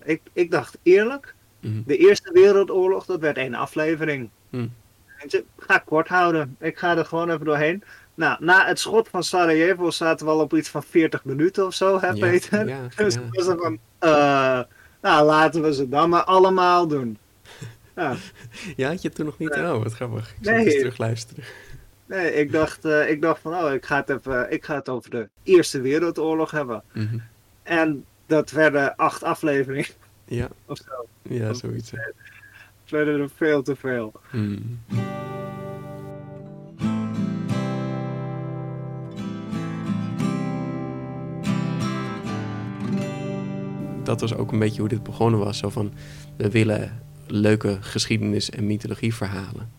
S3: Ik, ik dacht eerlijk,
S2: mm.
S3: de Eerste Wereldoorlog, dat werd één aflevering.
S2: Mm.
S3: Ik ga kort houden. Ik ga er gewoon even doorheen. Nou, na het schot van Sarajevo zaten we al op iets van 40 minuten of zo, hè,
S2: Ja,
S3: Peter?
S2: ja,
S3: dus
S2: ja.
S3: was er van, eh, nou, laten we ze dan maar allemaal doen. Ja,
S2: Ja, had je toen nog niet?
S3: Nee.
S2: Oh, wat grappig. Ik
S3: Nee.
S2: eens terugluisteren.
S3: nee, ik dacht, eh, ik dacht van, oh, ik ga, het even, ik ga het over de Eerste Wereldoorlog hebben.
S2: Mhm.
S3: En dat werden acht afleveringen
S2: Ja,
S3: of zo.
S2: ja, zoiets. hè.
S3: Het werden er veel te veel.
S2: Hmm. Dat was ook een beetje hoe dit begonnen was. Zo van, we willen leuke geschiedenis- en mythologieverhalen.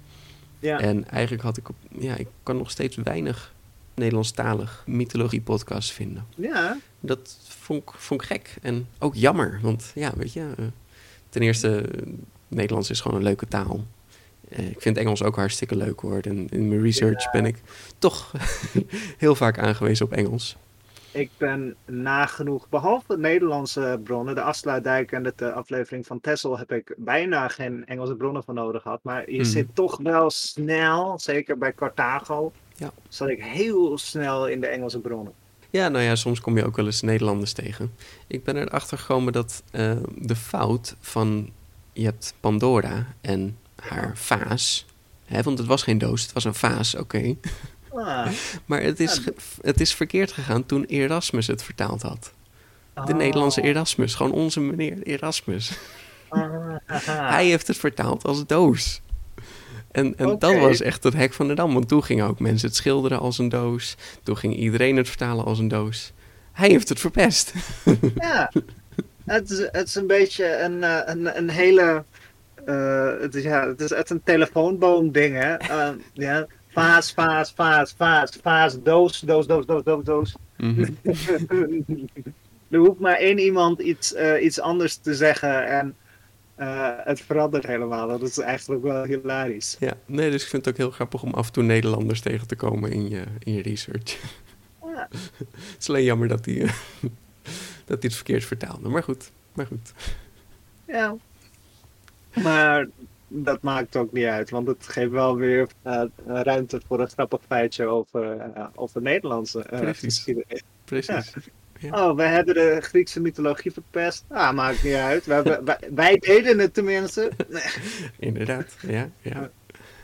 S3: Ja,
S2: En eigenlijk had ik, op, ja, ik kan nog steeds weinig Nederlandstalig mythologie-podcasts vinden.
S3: ja,
S2: Dat vond ik, vond ik gek en ook jammer. Want ja, weet je, eh, ten eerste, Nederlands is gewoon een leuke taal. Eh, ik vind Engels ook hartstikke leuk hoor. En in mijn research ben ik toch heel vaak aangewezen op Engels.
S3: ik ben nagenoeg, behalve Nederlandse bronnen, de Afsluitdijk en de eh, aflevering van Texel, heb ik bijna geen Engelse bronnen voor nodig gehad. Maar je
S2: Mhm.
S3: zit toch wel snel, zeker bij Carthago,
S2: Ja.
S3: zat ik heel snel in de Engelse bronnen.
S2: Ja, nou ja, soms kom je ook wel eens Nederlanders tegen. Ik ben erachter gekomen dat eh, de fout van... Je hebt Pandora en haar vaas. Hè, want het was geen doos, het was een vaas, oké.
S3: Ah,
S2: Maar het is,
S3: Ja.
S2: het is verkeerd gegaan toen Erasmus het vertaald had. De
S3: oh,
S2: Nederlandse Erasmus, gewoon onze meneer Erasmus.
S3: ah.
S2: Hij heeft het vertaald als doos. En, en dat was echt het hek van de dam. Want toen gingen ook mensen het schilderen als een doos. Toen ging iedereen het vertalen als een doos. Hij heeft het verpest.
S3: Ja, het is, het is een beetje een, eh, een, een hele. eh, het, is, ja, het is echt een telefoonboom ding, hè? Eh, ja. Vaas, vaas, vaas, vaas, vaas, doos, doos, doos, doos, doos, doos.
S2: Mhm.
S3: er hoeft maar één iemand iets, iets anders te zeggen en eh, het verandert helemaal. Dat is eigenlijk wel hilarisch.
S2: Ja, nee, dus ik vind het ook heel grappig om af en toe Nederlanders tegen te komen in je, in je research.
S3: Ja.
S2: het is alleen jammer dat hij, dat hij het verkeerd vertaalde. Maar goed, maar goed.
S3: Ja. Maar dat maakt ook niet uit, want het geeft wel weer eh, ruimte voor een grappig feitje over, eh, over Nederlandse
S2: Precies.
S3: geschiedenis. Oh, we hebben de Griekse mythologie verpest. Ah, maakt niet uit. Wij, wij deden het tenminste.
S2: Inderdaad, ja. ja.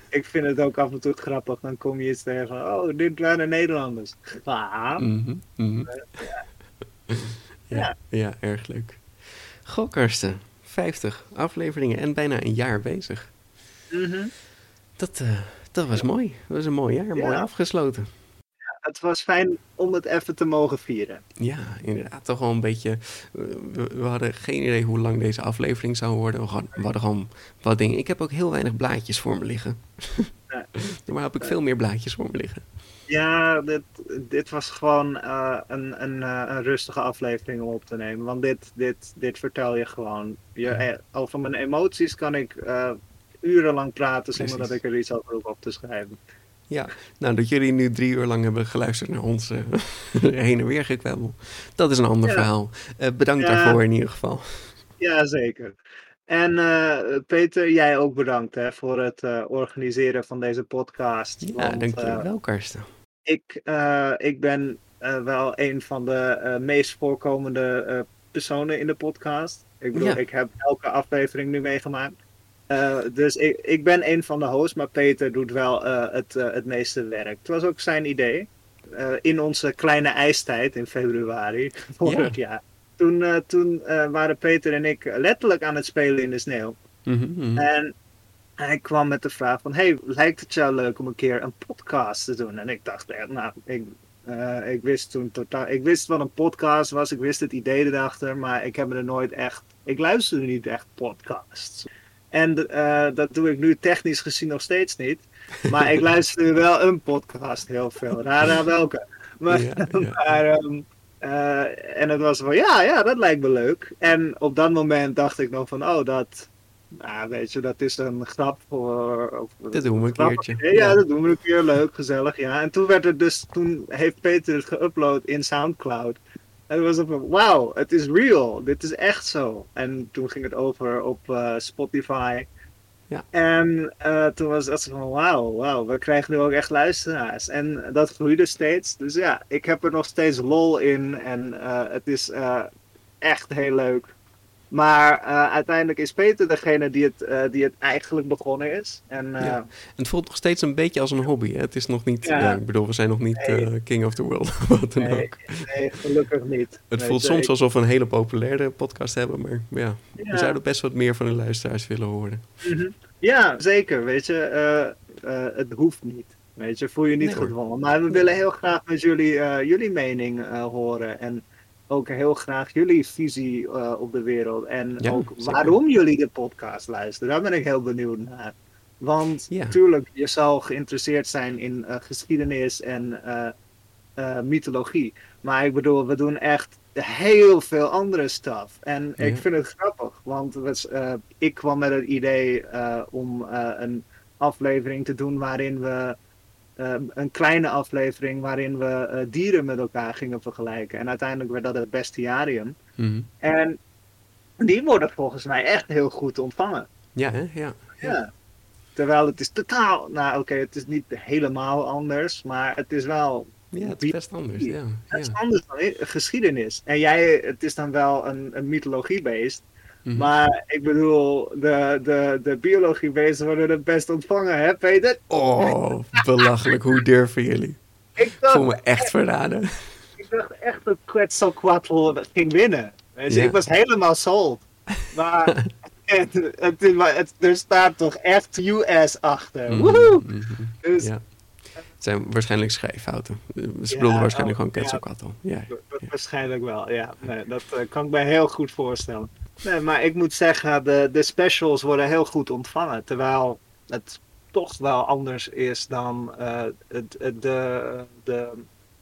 S3: Ik vind het ook af en toe grappig. Dan kom je iets tegen van, oh, dit waren Nederlanders. Ja.
S2: Mhm, mhm. Ja, ja, erg leuk. Goh, Karsten. 50 afleveringen en bijna een jaar bezig.
S3: Mhm.
S2: Dat, eh, dat was mooi. Dat was een mooi jaar. Mooi afgesloten.
S3: Het was fijn om het even te mogen vieren.
S2: Ja, inderdaad. Toch wel een beetje... eh, We, we hadden geen idee hoe lang deze aflevering zou worden. We hadden, we hadden gewoon wat dingen. Ik heb ook heel weinig blaadjes voor me liggen.
S3: Ja.
S2: Normaal heb ik veel meer blaadjes voor me liggen.
S3: Ja, dit, dit was gewoon eh, een, een, eh, een rustige aflevering om op te nemen. Want dit, dit, dit vertel je gewoon. Je, over mijn emoties kan ik urenlang praten zonder dat ik er iets over hoef op te schrijven.
S2: Ja, nou dat jullie nu drie uur lang hebben geluisterd naar ons eh, heen en weer gekwebbel. Dat is een ander
S3: Ja.
S2: verhaal. Eh, bedankt
S3: Ja.
S2: daarvoor in ieder geval.
S3: Ja, zeker. En uh, Peter, jij ook bedankt hè, voor het organiseren van deze podcast.
S2: Ja, want, denk je uh, wel, Karsten.
S3: Ik, ik ben wel een van de meest voorkomende personen in de podcast. Ik bedoel, ja. ik heb elke aflevering nu meegemaakt. Dus ik, ik ben een van de hosts, maar Peter doet wel het, het meeste werk. Het was ook zijn idee. in onze kleine ijstijd in februari vorig ja. jaar toen, toen waren Peter en ik letterlijk aan het spelen in de sneeuw.
S2: Mm -hmm.
S3: En hij kwam met de vraag van, hey, lijkt het jou leuk om een keer een podcast te doen? En ik dacht echt, nou, ik, uh, ik wist toen totaal, ik wist wat een podcast was, ik wist het idee erachter, maar ik heb er nooit echt, ik luisterde niet echt podcasts. En dat doe ik nu technisch gezien nog steeds niet. Maar ik luisterde wel een podcast heel veel. Raar welke. Maar, ja, ja. maar um, uh, en het was van, ja, ja, dat lijkt me leuk. En op dat moment dacht ik nog van, oh, dat, nou, weet je, dat is een grap voor...
S2: Dat doen we een keertje.
S3: Ja, ja, dat doen we een keer, leuk, gezellig, ja. En toen werd het dus, toen heeft Peter het geüpload in Soundcloud. En het was van, wauw, het is real, dit is echt zo. En toen ging het over op uh, Spotify.
S2: Ja.
S3: En uh, toen was het van wauw, wauw, we krijgen nu ook echt luisteraars. En dat groeide steeds. Dus ja, ik heb er nog steeds lol in en uh, het is echt heel leuk. Maar uiteindelijk is Peter degene die het, die het eigenlijk begonnen is. En,
S2: ja. en het voelt nog steeds een beetje als een hobby. Hè? Het is nog niet, ja. ja ik bedoel, we zijn nog niet nee. king of the world. wat dan
S3: nee,
S2: ook.
S3: nee, gelukkig niet.
S2: Het
S3: nee,
S2: voelt soms alsof we een hele populaire podcast hebben. Maar ja, we zouden best wat meer van de luisteraars willen horen.
S3: Mm -hmm. Ja, zeker. Weet je, het hoeft niet. Weet je, voel je niet gedwongen. Maar we willen heel graag met jullie, jullie mening horen. En ook heel graag jullie visie op de wereld. En ja, ook zeker. waarom jullie de podcast luisteren. Daar ben ik heel benieuwd naar. Want natuurlijk, ja. je zal geïnteresseerd zijn in geschiedenis en mythologie. Maar ik bedoel, we doen echt heel veel andere stuff. En ja. ik vind het grappig, want was, ik kwam met het idee om een aflevering te doen waarin we. Een kleine aflevering waarin we dieren met elkaar gingen vergelijken. En uiteindelijk werd dat het bestiarium.
S2: Mm -hmm.
S3: En die worden volgens mij echt heel goed ontvangen.
S2: Ja, hè? Ja,
S3: ja. ja. Terwijl het is totaal. Nou, oké, okay, het is niet helemaal anders, maar het is wel
S2: ja, het is best anders. Ja,
S3: het is anders dan geschiedenis. En jij, het is dan wel een, een mythologie-based. Mm -hmm. Maar ik bedoel, de, de, de biologie-based worden het best ontvangen, hè, Peter?
S2: Oh, belachelijk. Hoe durven jullie? Ik dacht, voel me echt verraden.
S3: Ik dacht echt dat Quetzalcoatl ging winnen. Dus ja. ik was helemaal sold. Maar het, het, het, er staat toch echt US achter. Mm -hmm. Woehoe!
S2: Dus ja. Het zijn waarschijnlijk schrijffouten. Ze bedoelden ja, waarschijnlijk oh, gewoon Quetzalcoatl. Ja,
S3: ja, waarschijnlijk wel, ja. Nee, dat uh, kan ik me heel goed voorstellen. Nee, maar ik moet zeggen, de, de specials worden heel goed ontvangen. Terwijl het toch wel anders is dan uh, het, het, de, de,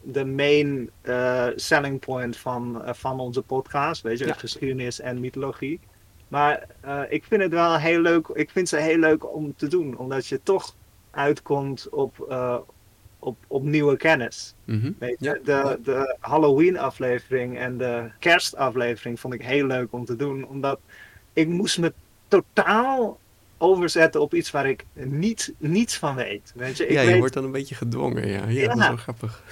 S3: de main uh, selling point van, van onze podcast. Weet je, ja. geschiedenis en mythologie. Maar ik vind het wel heel leuk. Ik vind ze heel leuk om te doen. Omdat je toch uitkomt op, op, op nieuwe kennis.
S2: Mm -hmm.
S3: Weet je, ja. de, de Halloween-aflevering en de kerstaflevering vond ik heel leuk om te doen, omdat ik moest me totaal overzetten op iets waar ik niet, niets van weet. weet je, ik
S2: ja, je
S3: weet,
S2: wordt dan een beetje gedwongen, ja. Ja, ja. dat is wel grappig.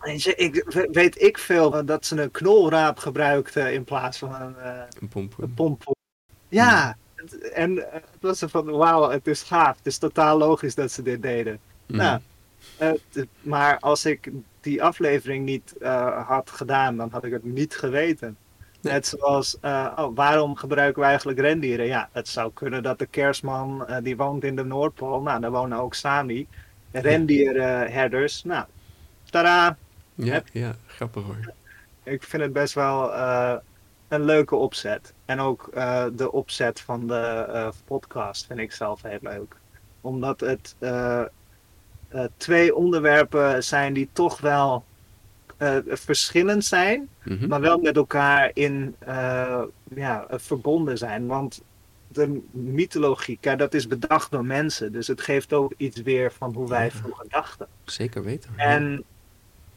S3: Weet, je, ik, weet ik veel dat ze een knolraap gebruikten in plaats van een, uh,
S2: een pompoen.
S3: Ja, mm. en het was van, wauw, het is gaaf. Het is totaal logisch dat ze dit deden.
S2: Mm.
S3: Nou, maar als ik die aflevering niet uh, had gedaan, dan had ik het niet geweten. Nee. Net zoals, uh, oh, waarom gebruiken we eigenlijk rendieren? Ja, het zou kunnen dat de kerstman, die woont in de Noordpool, nou, daar wonen ook Sami, rendierherders. nou, tada!
S2: Ja, ja, grappig hoor.
S3: Ik vind het best wel een leuke opzet. En ook de opzet van de podcast vind ik zelf heel leuk. Omdat het uh, twee onderwerpen zijn die toch wel uh, verschillend zijn,
S2: Mhm.
S3: mm -hmm. maar wel met elkaar in uh, ja, verbonden zijn. Want de mythologie, kijk, dat is bedacht door mensen, dus het geeft ook iets weer van hoe wij vroeger dachten.
S2: Zeker weten.
S3: En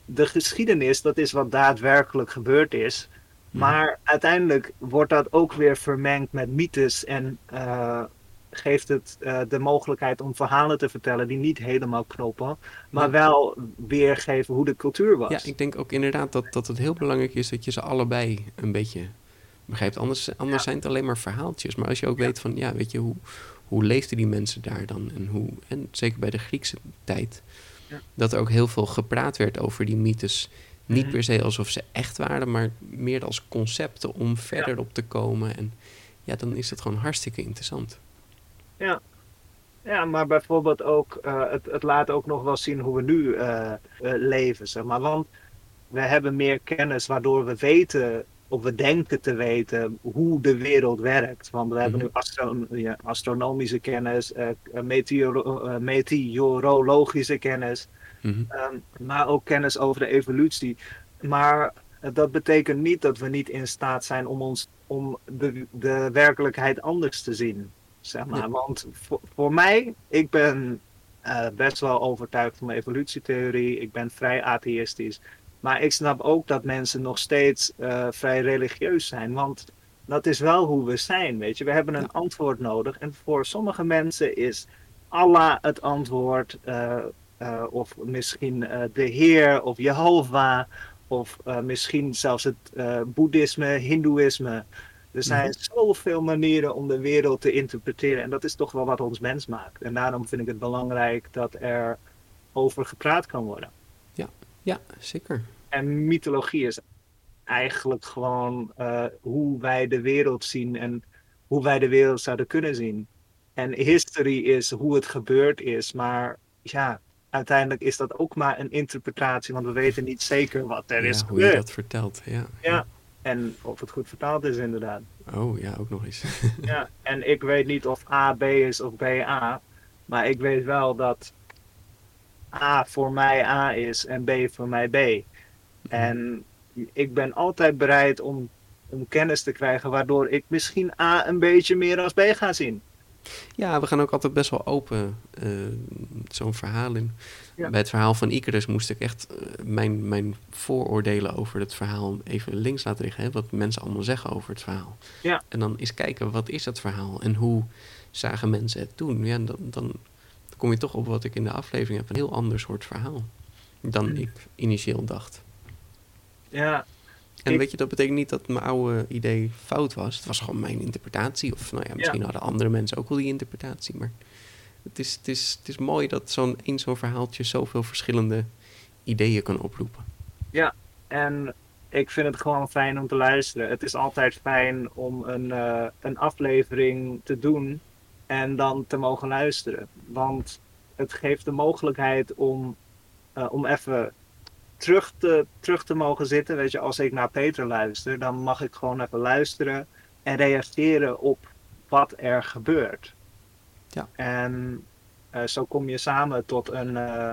S3: de geschiedenis, dat is wat daadwerkelijk gebeurd is. Maar uiteindelijk wordt dat ook weer vermengd met mythes en geeft het uh, de mogelijkheid om verhalen te vertellen die niet helemaal knoppen, maar wel weergeven hoe de cultuur was.
S2: Ja, ik denk ook inderdaad dat, dat het heel belangrijk is dat je ze allebei een beetje begrijpt. Anders, anders ja. zijn het alleen maar verhaaltjes. Maar als je ook weet van, ja, weet je, hoe, hoe leefden die mensen daar dan? En, hoe, en zeker bij de Griekse tijd, ja. dat er ook heel veel gepraat werd over die mythes. Niet per se alsof ze echt waren, maar meer als concepten om verder op te komen. En ja, dan is het gewoon hartstikke interessant.
S3: Ja, ja maar bijvoorbeeld ook, uh, het, het laat ook nog wel zien hoe we nu uh, uh, leven, zeg maar. Want we hebben meer kennis waardoor we weten of we denken te weten hoe de wereld werkt. Want we hebben nu astro ja, astronomische kennis, uh, meteoro meteorologische kennis, mm -hmm. um, maar ook kennis over de evolutie. Maar dat betekent niet dat we niet in staat zijn om, ons, om de, de werkelijkheid anders te zien. Zeg maar. Ja. Want voor, voor mij, ik ben uh, best wel overtuigd van de evolutietheorie. Ik ben vrij atheïstisch. Maar ik snap ook dat mensen nog steeds uh, vrij religieus zijn. Want dat is wel hoe we zijn, weet je. We hebben een ja. antwoord nodig. En voor sommige mensen is Allah het antwoord. Uh, uh, of misschien de Heer of Jehovah. Of misschien zelfs het Boeddhisme, Hindoeïsme. Er zijn mm -hmm. zoveel manieren om de wereld te interpreteren. En dat is toch wel wat ons mens maakt. En daarom vind ik het belangrijk dat er over gepraat kan worden.
S2: Ja, ja zeker.
S3: En mythologie is eigenlijk gewoon uh, hoe wij de wereld zien en hoe wij de wereld zouden kunnen zien. En history is hoe het gebeurd is, maar ja, uiteindelijk is dat ook maar een interpretatie, want we weten niet zeker wat er
S2: ja,
S3: is
S2: hoe
S3: gebeurd.
S2: je dat vertelt, ja.
S3: ja. En of het goed vertaald is, inderdaad.
S2: Oh ja, ook nog eens.
S3: ja, en ik weet niet of A B is of B A. Maar ik weet wel dat A voor mij A is en B voor mij B. Mm. En ik ben altijd bereid om, om kennis te krijgen, waardoor ik misschien A een beetje meer als B ga zien.
S2: Ja, we gaan ook altijd best wel open uh, zo'n verhaal in. Ja. Bij het verhaal van Icarus moest ik echt uh, mijn, mijn vooroordelen over het verhaal even links laten liggen. Hè, wat mensen allemaal zeggen over het verhaal.
S3: Ja.
S2: En dan eens kijken, wat is dat verhaal? En hoe zagen mensen het toen? Ja, dan, dan kom je toch op wat ik in de aflevering heb. Een heel ander soort verhaal dan ik initieel dacht.
S3: Ja,
S2: en weet je, dat betekent niet dat mijn oude idee fout was. Het was gewoon mijn interpretatie. Of nou ja, misschien ja. hadden andere mensen ook wel die interpretatie. Maar het is, het is, het is mooi dat zo'n één zo'n verhaaltje zoveel verschillende ideeën kan oproepen.
S3: Ja, en ik vind het gewoon fijn om te luisteren. Het is altijd fijn om een, uh, een aflevering te doen en dan te mogen luisteren. Want het geeft de mogelijkheid om, uh, om even terug te, terug te mogen zitten. Weet je, als ik naar Peter luister, dan mag ik gewoon even luisteren en reageren op wat er gebeurt.
S2: Ja.
S3: En uh, zo kom je samen tot een, uh,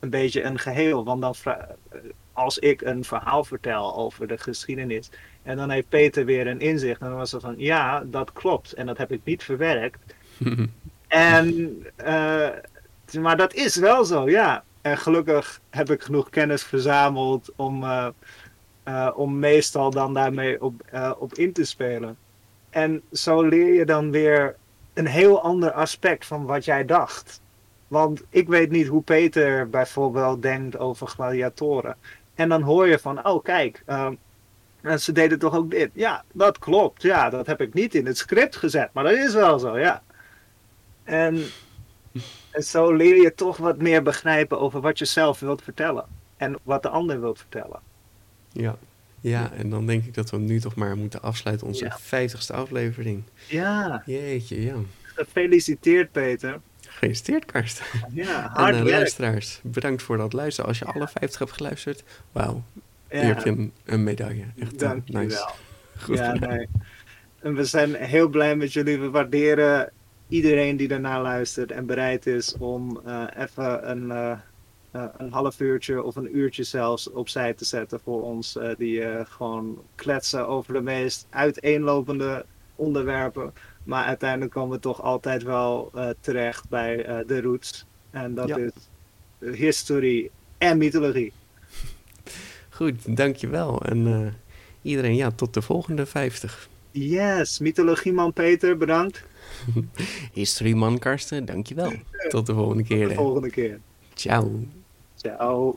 S3: een beetje een geheel. Want dan als ik een verhaal vertel over de geschiedenis en dan heeft Peter weer een inzicht, en dan was het van ja, dat klopt en dat heb ik niet verwerkt. en, uh, maar dat is wel zo, ja. En gelukkig heb ik genoeg kennis verzameld om, uh, uh, om meestal dan daarmee op, uh, op in te spelen. En zo leer je dan weer een heel ander aspect van wat jij dacht. Want ik weet niet hoe Peter bijvoorbeeld denkt over gladiatoren. En dan hoor je van, oh kijk, en ze deden toch ook dit. Ja, dat klopt. Ja, dat heb ik niet in het script gezet, maar dat is wel zo, ja. En en zo leer je toch wat meer begrijpen over wat je zelf wilt vertellen. En wat de ander wilt vertellen.
S2: Ja, ja en dan denk ik dat we nu toch maar moeten afsluiten. Onze ja. vijftigste aflevering.
S3: Ja.
S2: Jeetje, ja.
S3: Gefeliciteerd, Peter.
S2: Gefeliciteerd, Karsten.
S3: Ja, hard
S2: En uh, luisteraars, bedankt voor dat luisteren. Als je ja. alle 50 hebt geluisterd, wauw. Ja. Hier heb je een, een medaille. Echt
S3: Dank
S2: uh, nice.
S3: wel. Goed ja, nee. En we zijn heel blij met jullie. We waarderen iedereen die daarna luistert en bereid is om uh, even een, uh, uh, een half uurtje of een uurtje zelfs opzij te zetten voor ons, die gewoon kletsen over de meest uiteenlopende onderwerpen. Maar uiteindelijk komen we toch altijd wel terecht bij de roots. En dat ja. is historie en mythologie.
S2: Goed, dankjewel. En iedereen, ja, tot de volgende 50.
S3: Yes, mythologieman Peter, bedankt.
S2: Historyman Karsten, dankjewel. Tot de volgende keer.
S3: Tot de volgende keer.
S2: Ciao.
S3: Ciao.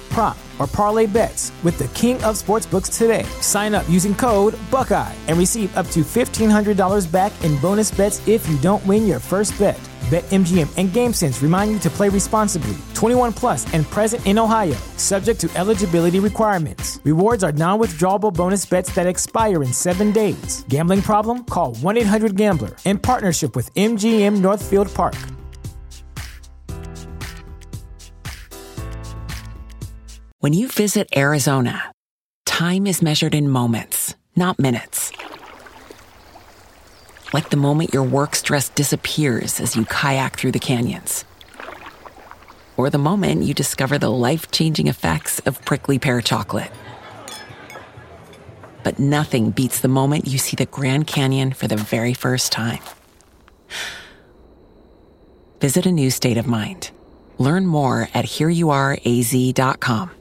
S1: prop, or parlay bets with the king of sportsbooks today. Sign up using code Buckeye and receive up to $1,500 back in bonus bets if you don't win your first bet. BetMGM and GameSense remind you to play responsibly. 21 plus and present in Ohio, subject to eligibility requirements. Rewards are non withdrawable bonus bets that expire in seven days. Gambling problem? Call 1 800 Gambler in partnership with MGM Northfield Park.
S5: When you visit Arizona, time is measured in moments, not minutes. Like the moment your work stress disappears as you kayak through the canyons. Or the moment you discover the life changing effects of prickly pear chocolate. But nothing beats the moment you see the Grand Canyon for the very first time. Visit a new state of mind. Learn more at hereyouareaz.com.